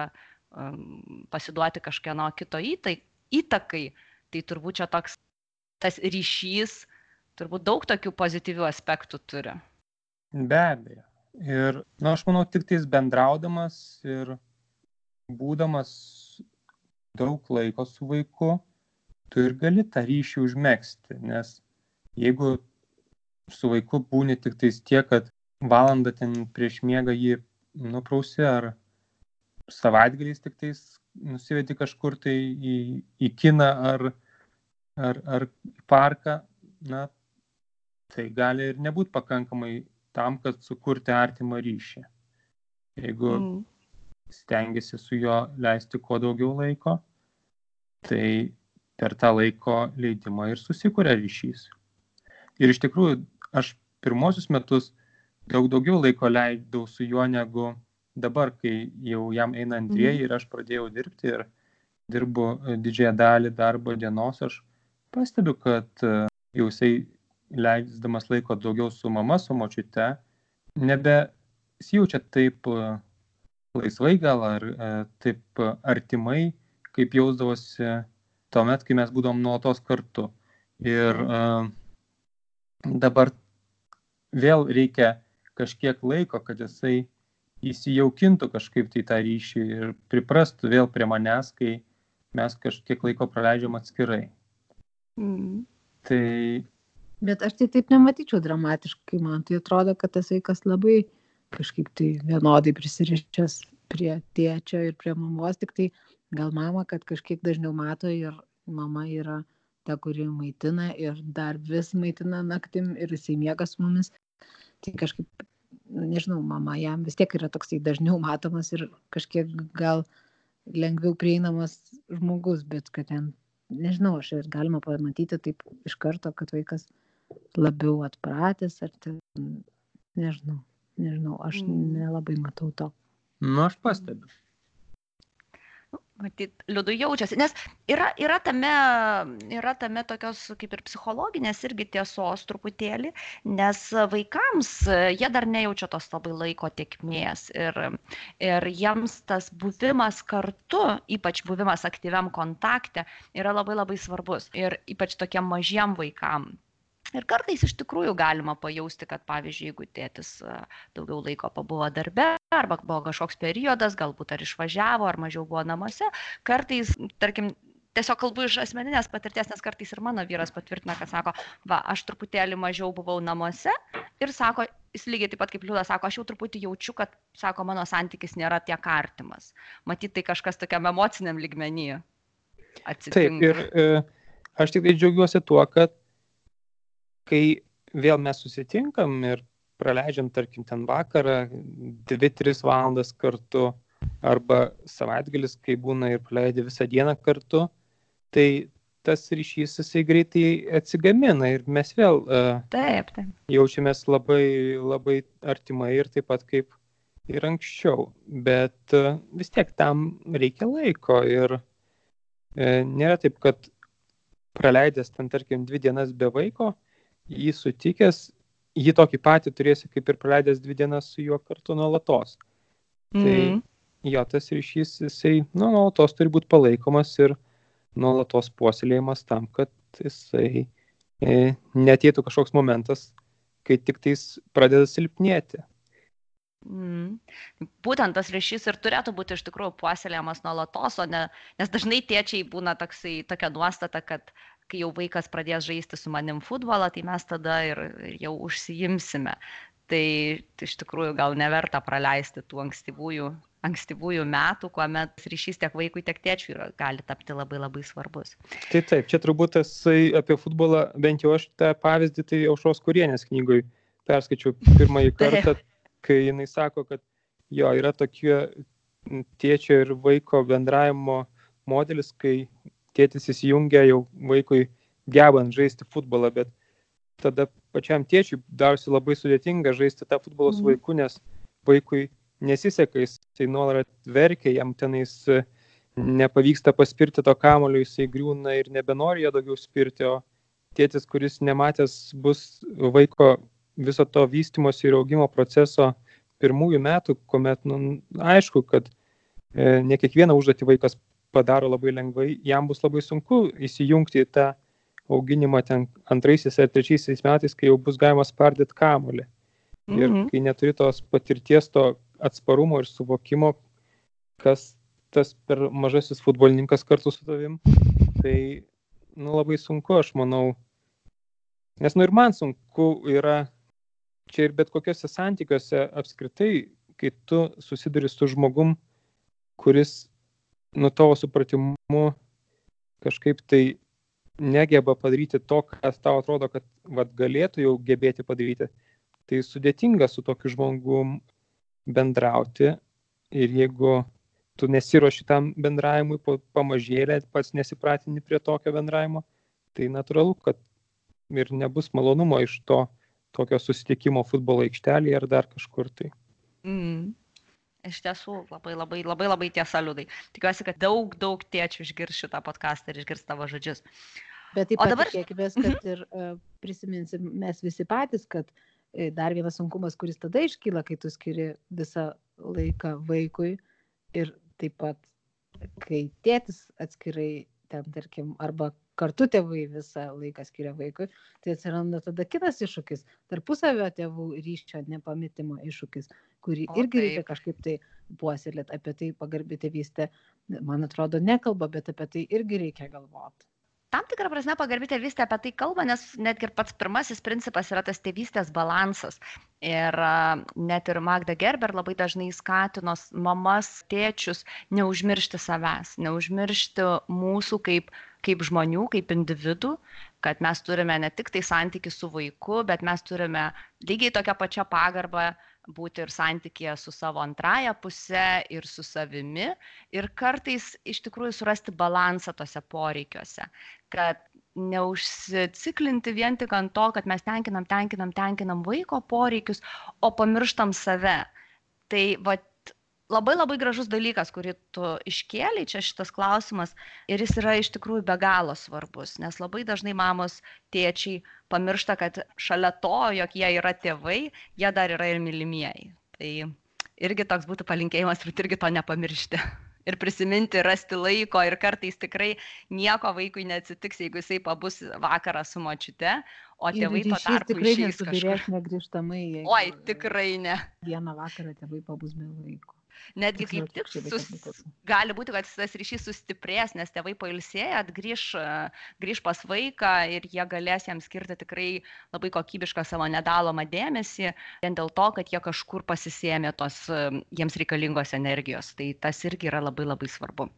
um, pasiduoti kažkieno kito įtai, įtakai. Tai turbūt čia toks tas ryšys, turbūt daug tokių pozityvių aspektų turi. Be abejo. Ir, na, nu, aš manau, tik tais bendraudamas ir būdamas daug laiko su vaiku, tu ir gali tą ryšį užmėgsti, nes jeigu su vaiku būni tik tais tiek, kad valandą ten prieš miegą jį nuprausi ar savaitgaliais tik tais nusivedi kažkur tai į, į kiną ar, ar, ar parką, na, tai gali ir nebūti pakankamai tam, kad sukurti artimą ryšį. Jeigu mm. Stengiasi su juo leisti kuo daugiau laiko, tai per tą laiko leidimą ir susikuria ryšys. Ir iš tikrųjų, aš pirmosius metus daug daugiau laiko leidau su juo negu dabar, kai jau jam eina antrieji mhm. ir aš pradėjau dirbti ir dirbu didžiąją dalį darbo dienos, aš pastebiu, kad e, jau jisai leisdamas laiko daugiau su mama, su močiute, nebesijaučia taip e, laisvai gal ar e, taip artimai, kaip jausdavosi tuomet, kai mes būdom nuolatos kartu. Ir uh, dabar vėl reikia kažkiek laiko, kad jisai įsijaukintų kažkaip tai tą ryšį ir priprastų vėl prie manęs, kai mes kažkiek laiko praleidžiam atskirai. Mm. Tai... Bet aš tai taip nematyčiau dramatiškai, man tai atrodo, kad tas vaikas labai kažkaip tai vienodai prisirišęs prie tėčio ir prie mamos, tik tai gal mama, kad kažkiek dažniau mato ir mama yra ta, kuri maitina ir dar vis maitina naktim ir jisai miega su mumis. Tai kažkaip, nežinau, mama jam vis tiek yra toksai dažniau matomas ir kažkiek gal lengviau prieinamas žmogus, bet kad ten, nežinau, aš ir galima pamatyti taip iš karto, kad vaikas labiau atpratęs ar ten, nežinau. Nežinau, aš Mm. nelabai matau to. Nu, aš pastebiu. Matyt, liūdų jaučiasi, nes yra, yra, tame, yra tame tokios kaip ir psichologinės irgi tiesos truputėlį, nes vaikams jie dar nejaučia tos labai laiko tiekmės ir, ir jiems tas buvimas kartu, ypač buvimas aktyviam kontakte, yra labai labai svarbus ir ypač tokiem mažiem vaikam. Ir kartais iš tikrųjų galima pajausti, kad pavyzdžiui, jeigu tėtis daugiau laiko pabuvo darbe, arba buvo kažkoks periodas, galbūt ar išvažiavo, ar mažiau buvo namuose, kartais, tarkim, tiesiog kalbu iš asmeninės patirties, nes kartais ir mano vyras patvirtina, kad sako, va, aš truputėlį mažiau buvau namuose ir sako, jis lygiai taip pat kaip liūdas, sako, aš jau truputį jaučiu, kad, sako, mano santykis nėra tiek artimas. Matyt, tai kažkas tokiam emociniam lygmenyje atsitinka. Taip, ir e, aš tik tai džiaugiuosi tuo, kad kai vėl mes susitinkam ir praleidžiam, tarkim, ten vakarą, 2-3 valandas kartu, arba savaitgalis, kai būna ir praleidži visą dieną kartu, tai tas ryšys jisai greitai atsigamina ir mes vėl uh, Taip, taip. jaučiamės labai, labai artimai ir taip pat kaip ir anksčiau. Bet uh, vis tiek tam reikia laiko ir e, nėra taip, kad praleidęs ten, tarkim, dvi dienas be vaiko, jį sutikęs, jį tokį patį turėsi kaip ir praleidęs dvi dienas su juo kartu nuolatos. Tai Mhm. jo, tas ryšys, jisai nu, nuolatos turi būti palaikomas ir nuolatos puoselėjimas tam, kad jisai e, netėtų kažkoks momentas, kai tik tais pradeda silpnėti. Mm. Būtent tas ryšys ir turėtų būti iš tikrųjų puoselėjamas nuolatos, o ne, nes dažnai tėčiai būna toksai, tokia nuostata, kad kai jau vaikas pradės žaisti su manim futbolą, tai mes tada ir, jau užsijimsime. Tai, iš tikrųjų gal neverta praleisti tų ankstyvųjų, ankstyvųjų metų, kuomet ryšys tiek vaikui, tiek tėčiui gali tapti labai labai svarbus. Tai taip, čia turbūt tas apie futbolą, bent jau aš tą pavyzdį, tai Aušros Kurienės knygoj perskaičiau pirmąjį kartą, kai jinai sako, kad jo yra tokie tėčio ir vaiko bendravimo modelis, kai tėtis įsijungia jau vaikui gebant žaisti futbolą, bet tada pačiam tėčiui darosi labai sudėtinga žaisti tą futbolą su Mhm. vaiku, nes vaikui nesiseka, jisai nuolat verkia, jam tenais e, nepavyksta paspirti to kamulio, jisai griūna ir nebenori jo daugiau spirti, o tėtis, kuris nematęs bus vaiko viso to vystimosi ir augimo proceso pirmųjų metų, kuomet, nu, aišku, kad e, ne kiekvieną užduotį vaikas padaro labai lengvai, jam bus labai sunku įsijungti į tą auginimą ten antraisiais ar trečiaisiais metais, kai jau bus galima spardyti kamulį. Ir Mhm. kai neturi tos patirties, to atsparumo ir suvokimo, kas tas per mažasis futbolininkas kartu su tavim, tai nu, labai sunku, aš manau. Nes nu ir man sunku yra čia ir bet kokiuose santykiuose apskritai, kai tu susiduri su žmogum, kuris, nu tavo supratimu, kažkaip tai negeba padaryti to, kas tau atrodo, kad vat, galėtų jau gebėti padaryti, tai sudėtinga su tokiu žmogum bendrauti ir jeigu tu nesiuoši tam bendravimui, pamažėlė pats nesipratini prie tokio bendravimo, tai natūralu, kad ir nebus malonumo iš to tokio susitikimo futbolo aikštelėje ar dar kažkur tai. Mm. Iš tiesų, labai, labai, labai, labai tiesa liūdai. Tikiuosi, kad daug, daug tėčių išgirs šitą podcastą ir išgirs tavo žodžius. Bet taip pat dabar- tikėkime, kad ir uh, prisiminsim mes visi patys, kad e, dar vienas sunkumas, kuris tada iškyla, kai tu skiri visą laiką vaikui ir taip pat, kai tėtis atskirai ten, tarkim, arba kartu tėvai visą laiką skiria vaikui, tai atsiranda tada kitas iššūkis, tarpusavio tėvų ryšio nepamitimo iššūkis, kurį O, irgi reikia taip. kažkaip tai puoselėti, apie tai pagarbi tėvystė, man atrodo, nekalba, bet apie tai irgi reikia galvoti. Tam tikrą prasme pagarbi tėvystė apie tai kalba, nes netgi ir pats pirmasis principas yra tas tėvystės balansas. Ir net ir Magda Gerber labai dažnai skatino mamas, tėčius neužmiršti savęs, neužmiršti mūsų kaip, kaip žmonių, kaip individų, kad mes turime ne tik tai santykių su vaiku, bet mes turime lygiai tokią pačią pagarbą būti ir santykėje su savo antraja puse ir su savimi ir kartais iš tikrųjų surasti balansą tose poreikiuose kad neužsiciklinti vien tik ant to, kad mes tenkinam, tenkinam, tenkinam vaiko poreikius, o pamirštam save. Tai va, labai labai gražus dalykas, kurį tu iškėliai, čia šitas klausimas, ir jis yra iš tikrųjų be galo svarbus, nes labai dažnai mamos, tėčiai pamiršta, kad šalia to, jog jie yra tėvai, jie dar yra ir mylimieji. Tai irgi toks būtų palinkėjimas, bet irgi to nepamiršti ir prisiminti, rasti laiko ir kartais tikrai nieko vaikui neatsitiks, jeigu jisai pabus vakarą su močiute, o tėvai tuo tarpu tikrai kažkur. negrįžtamai. Oi, tikrai ne. Vieną vakarą tėvai pabus be vaiko. Netgi kaip tik atvirkščiai sus, gali būti, kad tas ryšys sustiprės, nes tėvai pailsėję, grįž, grįž pas vaiką ir jie galės jam skirti tikrai labai kokybišką savo nedalomą dėmesį, vien dėl to, kad jie kažkur pasisėmė tos jiems reikalingos energijos. Tai tas irgi yra labai labai svarbu.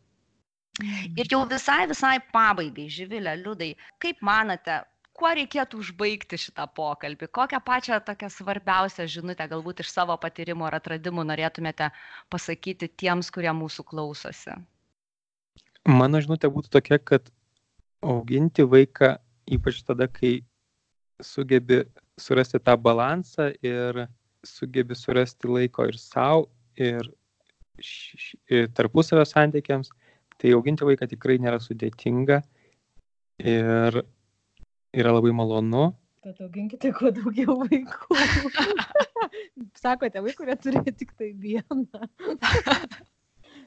Ir jau visai, visai pabaigai, Živilė, Liudai, kaip manate, kuo reikėtų užbaigti šitą pokalbį? Kokią pačią tokią svarbiausią žinutę galbūt iš savo patyrimo ar atradimų norėtumėte pasakyti tiems, kurie mūsų klausosi? Mano žinutė būtų tokia, kad auginti vaiką, ypač tada, kai sugebi surasti tą balansą ir sugebi surasti laiko ir savo, ir, ir tarpusavio santykiams, tai auginti vaiką tikrai nėra sudėtinga ir yra labai malonu. Tad auginkite kuo daugiau vaikų. Sako tėvai, kurie turi tik tai vieną.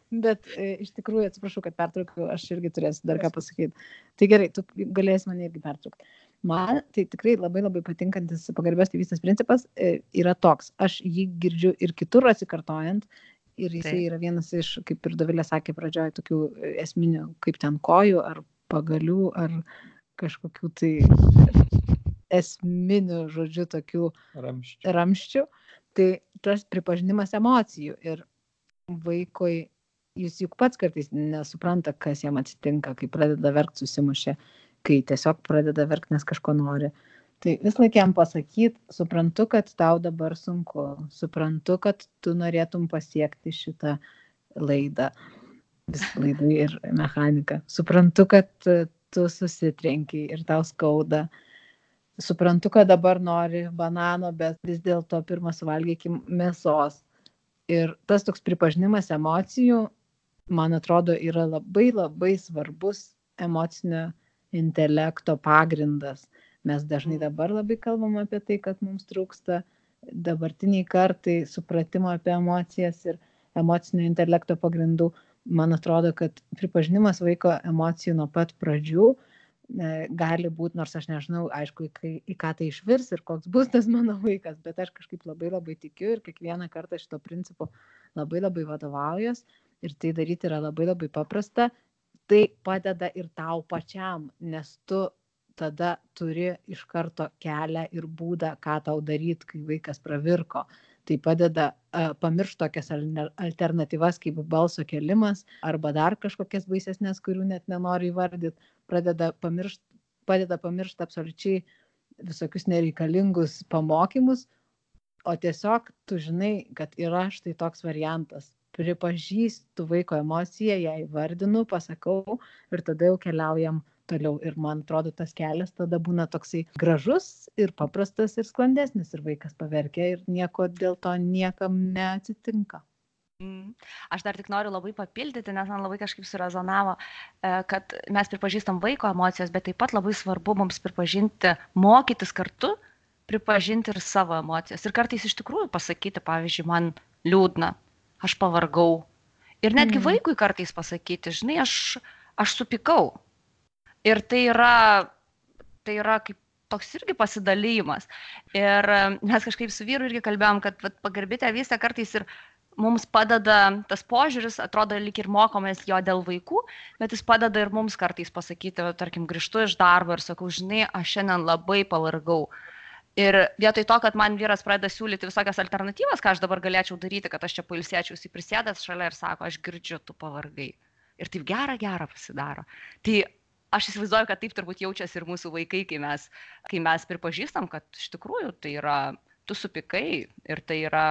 Bet e, iš tikrųjų, atsiprašau, kad pertraukiau, aš irgi turėsiu dar ką pasakyti. Tai gerai, tu galėsi mane irgi pertraukti. Man tai tikrai labai labai patinkantis pagarbės tėvystės principas e, yra toks. Aš jį girdžiu ir kitur atsikartojant. Ir jisai Taip. yra vienas iš, kaip ir Dovilė sakė pradžioje, tokių e, esminių, kaip ten kojų ar pagalių ar kažkokių tai esminių, žodžiu, tokių Ramščiai. ramščių, tai tas pripažinimas emocijų ir vaikui, jis juk pats kartais nesupranta, kas jam atsitinka, kai pradeda verkti susimušę, kai tiesiog pradeda verkti, nes kažko nori. Tai vis laikiam pasakyti, suprantu, kad tau dabar sunku, suprantu, kad tu norėtum pasiekti šitą laidą, vis laidai ir mechaniką. Suprantu, kad tu susitrenkiai ir tau skauda. Suprantu, kad dabar nori banano, bet vis dėlto pirmą suvalgykim mėsos. Ir tas toks pripažinimas emocijų, man atrodo, yra labai labai svarbus emocinio intelekto pagrindas. Mes dažnai dabar labai kalbam apie tai, kad mums trūksta dabartiniai kartai supratimo apie emocijas ir emocinio intelekto pagrindų. Man atrodo, kad pripažinimas vaiko emocijų nuo pat pradžių e, gali būti, nors aš nežinau, aišku, kai- į ką tai išvirs ir koks bus tas mano vaikas, bet aš kažkaip labai labai tikiu ir kiekvieną kartą šito principu labai labai vadovaujas ir tai daryti yra labai labai paprasta. Tai padeda ir tau pačiam, nes tu tada turi iš karto kelią ir būdą, ką tau daryti, kai vaikas pravirko. Tai padeda pamiršti tokias alternatyvas kaip balso kelimas arba dar kažkokias baisesnės, kurių net nenori įvardyti. Pradeda pamiršt, padeda pamiršti absoliučiai visokius nereikalingus pamokymus, o tiesiog tu žinai, kad yra štai toks variantas. Pripažįstu vaiko emociją, ją įvardinu, pasakau ir tada jau keliaujam toliau. Ir man atrodo, tas kelias tada būna toksai gražus ir paprastas ir sklandesnis ir vaikas paverkia ir nieko dėl to niekam neatsitinka. Mm. Aš dar tik noriu labai papildyti, nes man labai kažkaip surezonavo, e, kad mes pripažįstam vaiko emocijas, bet taip pat labai svarbu mums pripažinti, mokytis kartu, pripažinti ir savo emocijas. Ir kartais iš tikrųjų pasakyti, pavyzdžiui, man liūdna, aš pavargau. Ir netgi Mhm. vaikui kartais pasakyti, žinai, aš, aš supikau. Ir tai yra, tai yra kaip toks irgi pasidalymas. Ir mes kažkaip su vyru irgi kalbėjom, kad vat, pagarbi tėvystė kartais ir mums padeda tas požiūris, atrodo, lyg ir mokomės jo dėl vaikų, bet jis padeda ir mums kartais pasakyti, tarkim, grįžtu iš darbo ir sakau, žinai, aš šiandien labai pavargau. Ir vietoj to, kad man vyras pradeda siūlyti visokias alternatyvas, ką aš dabar galėčiau daryti, kad aš čia pailsėčiau, jis prisėdęs šalia ir sako, aš girdžiu, tu pavargai. Ir taip gera, gera pasidaro. Tai aš įsivaizduoju, kad taip turbūt jaučiasi ir mūsų vaikai, kai mes, kai mes pripažįstam, kad iš tikrųjų tai yra, tu supikai ir tai yra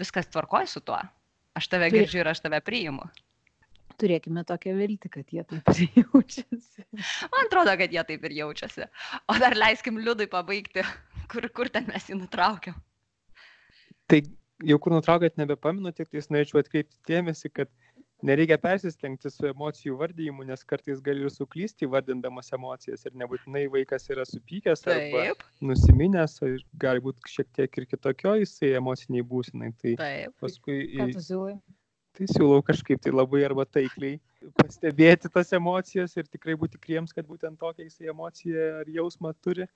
viskas tvarkoj su tuo. Aš tave Tai- girdžiu ir aš tave priimu. Turėkime tokią viltį, kad jie taip ir jaučiasi. Man atrodo, kad jie taip ir jaučiasi. O dar leiskim liudui pabaigti, kur, kur ten mes jį nutraukiam. Tai jau kur nutraukėt nebepaminu, tik tais norėčiau atkreipti dėmesį, kad nereikia persistengti su emocijų vardyjimu, nes kartais gali ir suklysti vardindamas emocijas ir nebūtinai vaikas yra supykęs arba Taip, nusiminęs, ir gali būti šiek tiek ir kitokio jisai emociniai būsinai. Tai taip. paskui tai siūlau kažkaip tai labai arba taikliai pastebėti tas emocijas ir tikrai būti tikriems, kad būtent tokia jisai emocija ar jausmą turi,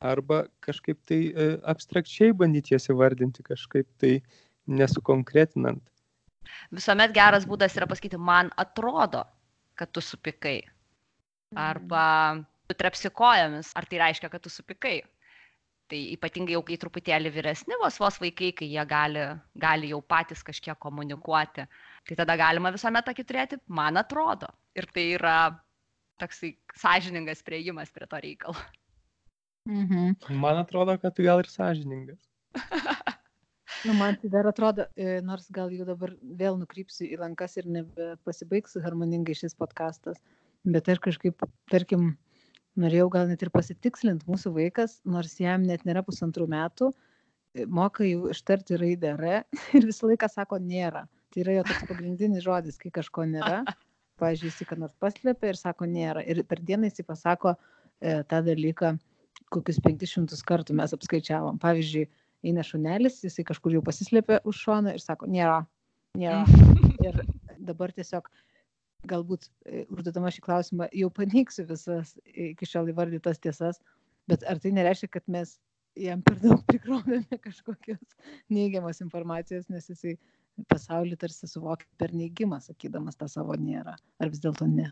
arba kažkaip tai e, abstrakčiai bandyti jas įvardinti, kažkaip tai nesukonkretinant. Visuomet geras būdas yra pasakyti, man atrodo, kad tu supikai. Arba tu trepsi kojomis, ar tai reiškia, kad tu supikai. Tai ypatingai jau kai truputėlį vyresni vos vos vaikai, kai jie gali, gali jau patys kažkiek komunikuoti. Tai tada galima visuomet tokį turėti, man atrodo. Ir tai yra toksai sąžiningas prieimas prie to reikalo. Mhm. Man atrodo, kad gal ir sąžiningas. Nu, man tai dar atrodo, e, nors gal jau dabar vėl nukrypsiu į lankas ir nebepasibaigs harmoningai šis podkastas, bet aš kažkaip, tarkim, norėjau gal net ir pasitikslinti mūsų vaikas, nors jam net nėra pusantrų metų, e, moka jau ištarti raidę R ir visą laiką sako nėra. Tai yra jo toks pagrindinis žodis, kai kažko nėra. Pavyzdžiui, jis ką nors paslėpia ir sako nėra. Ir per dieną jis pasako e, tą dalyką kokius 500 kartų mes apskaičiavom. Pavyzdžiui, eina šunelis, jisai kažkur jau pasislėpė už šoną ir sako, nėra, nėra. Ir dabar tiesiog galbūt e, užduodama šį klausimą jau paneigsiu visas iki šiol įvardytas tiesas, bet ar tai nereiškia, kad mes jam per daug prikrovėme kažkokios neigiamos informacijos, nes jisai pasaulį tarsi suvokia per neigimą, sakydamas tą savo nėra. Ar vis dėlto ne?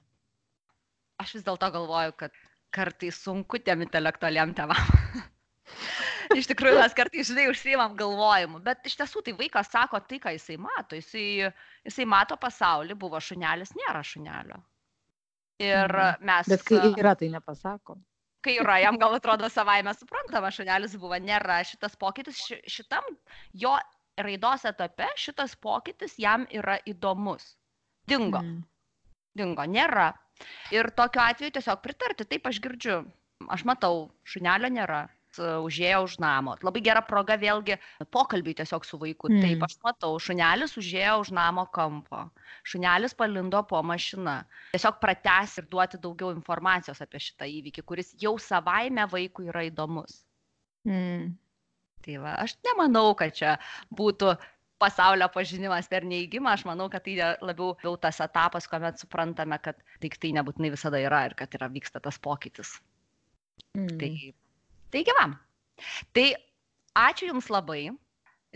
Aš vis dėlto galvoju, kad kartais sunku tiem intelektualiam tevam. iš tikrųjų, mes kartais, žinai, užsiimam galvojimu, bet iš tiesų tai vaikas sako tai, ką jisai mato. Jisai, jisai mato pasaulį, buvo šunelis, nėra šunelio. Ir Mhm. mes... Bet kai yra, tai nepasako. kai yra, jam gal atrodo savaime suprantama, šunelis buvo, nėra šitas pokytis, ši- šitam jo raidos etape šitas pokytis jam yra įdomus. Dingo, Mm. dingo, nėra. Ir tokiu atveju tiesiog pritarti, taip aš girdžiu, aš matau, šunelio nėra, užėjo už namo. Labai gera proga vėlgi pokalbiai tiesiog su vaiku. Mm. Taip, aš matau, šunelis užėjo už namo kampo, šunelis palindo po mašina. Tiesiog pratęs ir duoti daugiau informacijos apie šitą įvykį, kuris jau savaime vaikui yra įdomus. Mm. Tai va, aš nemanau, kad čia būtų pasaulio pažinimas per neįgymą, aš manau, kad tai labiau, labiau tas etapas, kuomet suprantame, kad daiktai nebūtinai visada yra ir kad yra vyksta tas pokytis. Mm. Tai, tai gyvam. Tai ačiū Jums labai.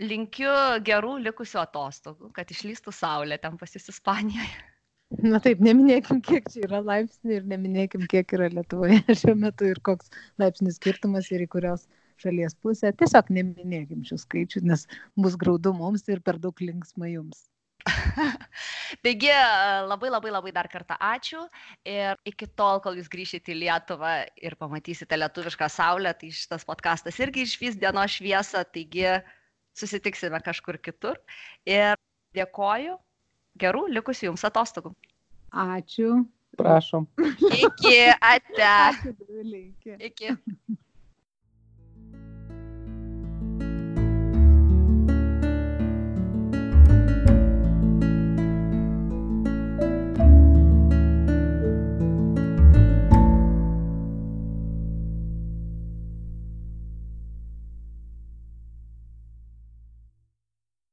Linkiu gerų likusių atostogų, kad išlystų saulė ten pas Jūs Ispanijoje. Na taip, neminėkim, kiek čia yra laipsnių ir neminėkim, kiek yra Lietuvoje šiuo metu ir koks laipsnis skirtumas ir į kurios šalies pusę. Tiesiog neminėkim šių skaičių, nes bus graudu mums ir per daug linksma jums. Taigi labai labai labai dar kartą ačiū ir iki tol, kol jūs grįšite į Lietuvą ir pamatysite lietuvišką saulę, tai šitas podkastas irgi išvys dienos šviesą, taigi susitiksime kažkur kitur. Ir dėkoju, gerų likusių jums atostogų. Ačiū. Prašom. Iki ate. Ačiū. Iki.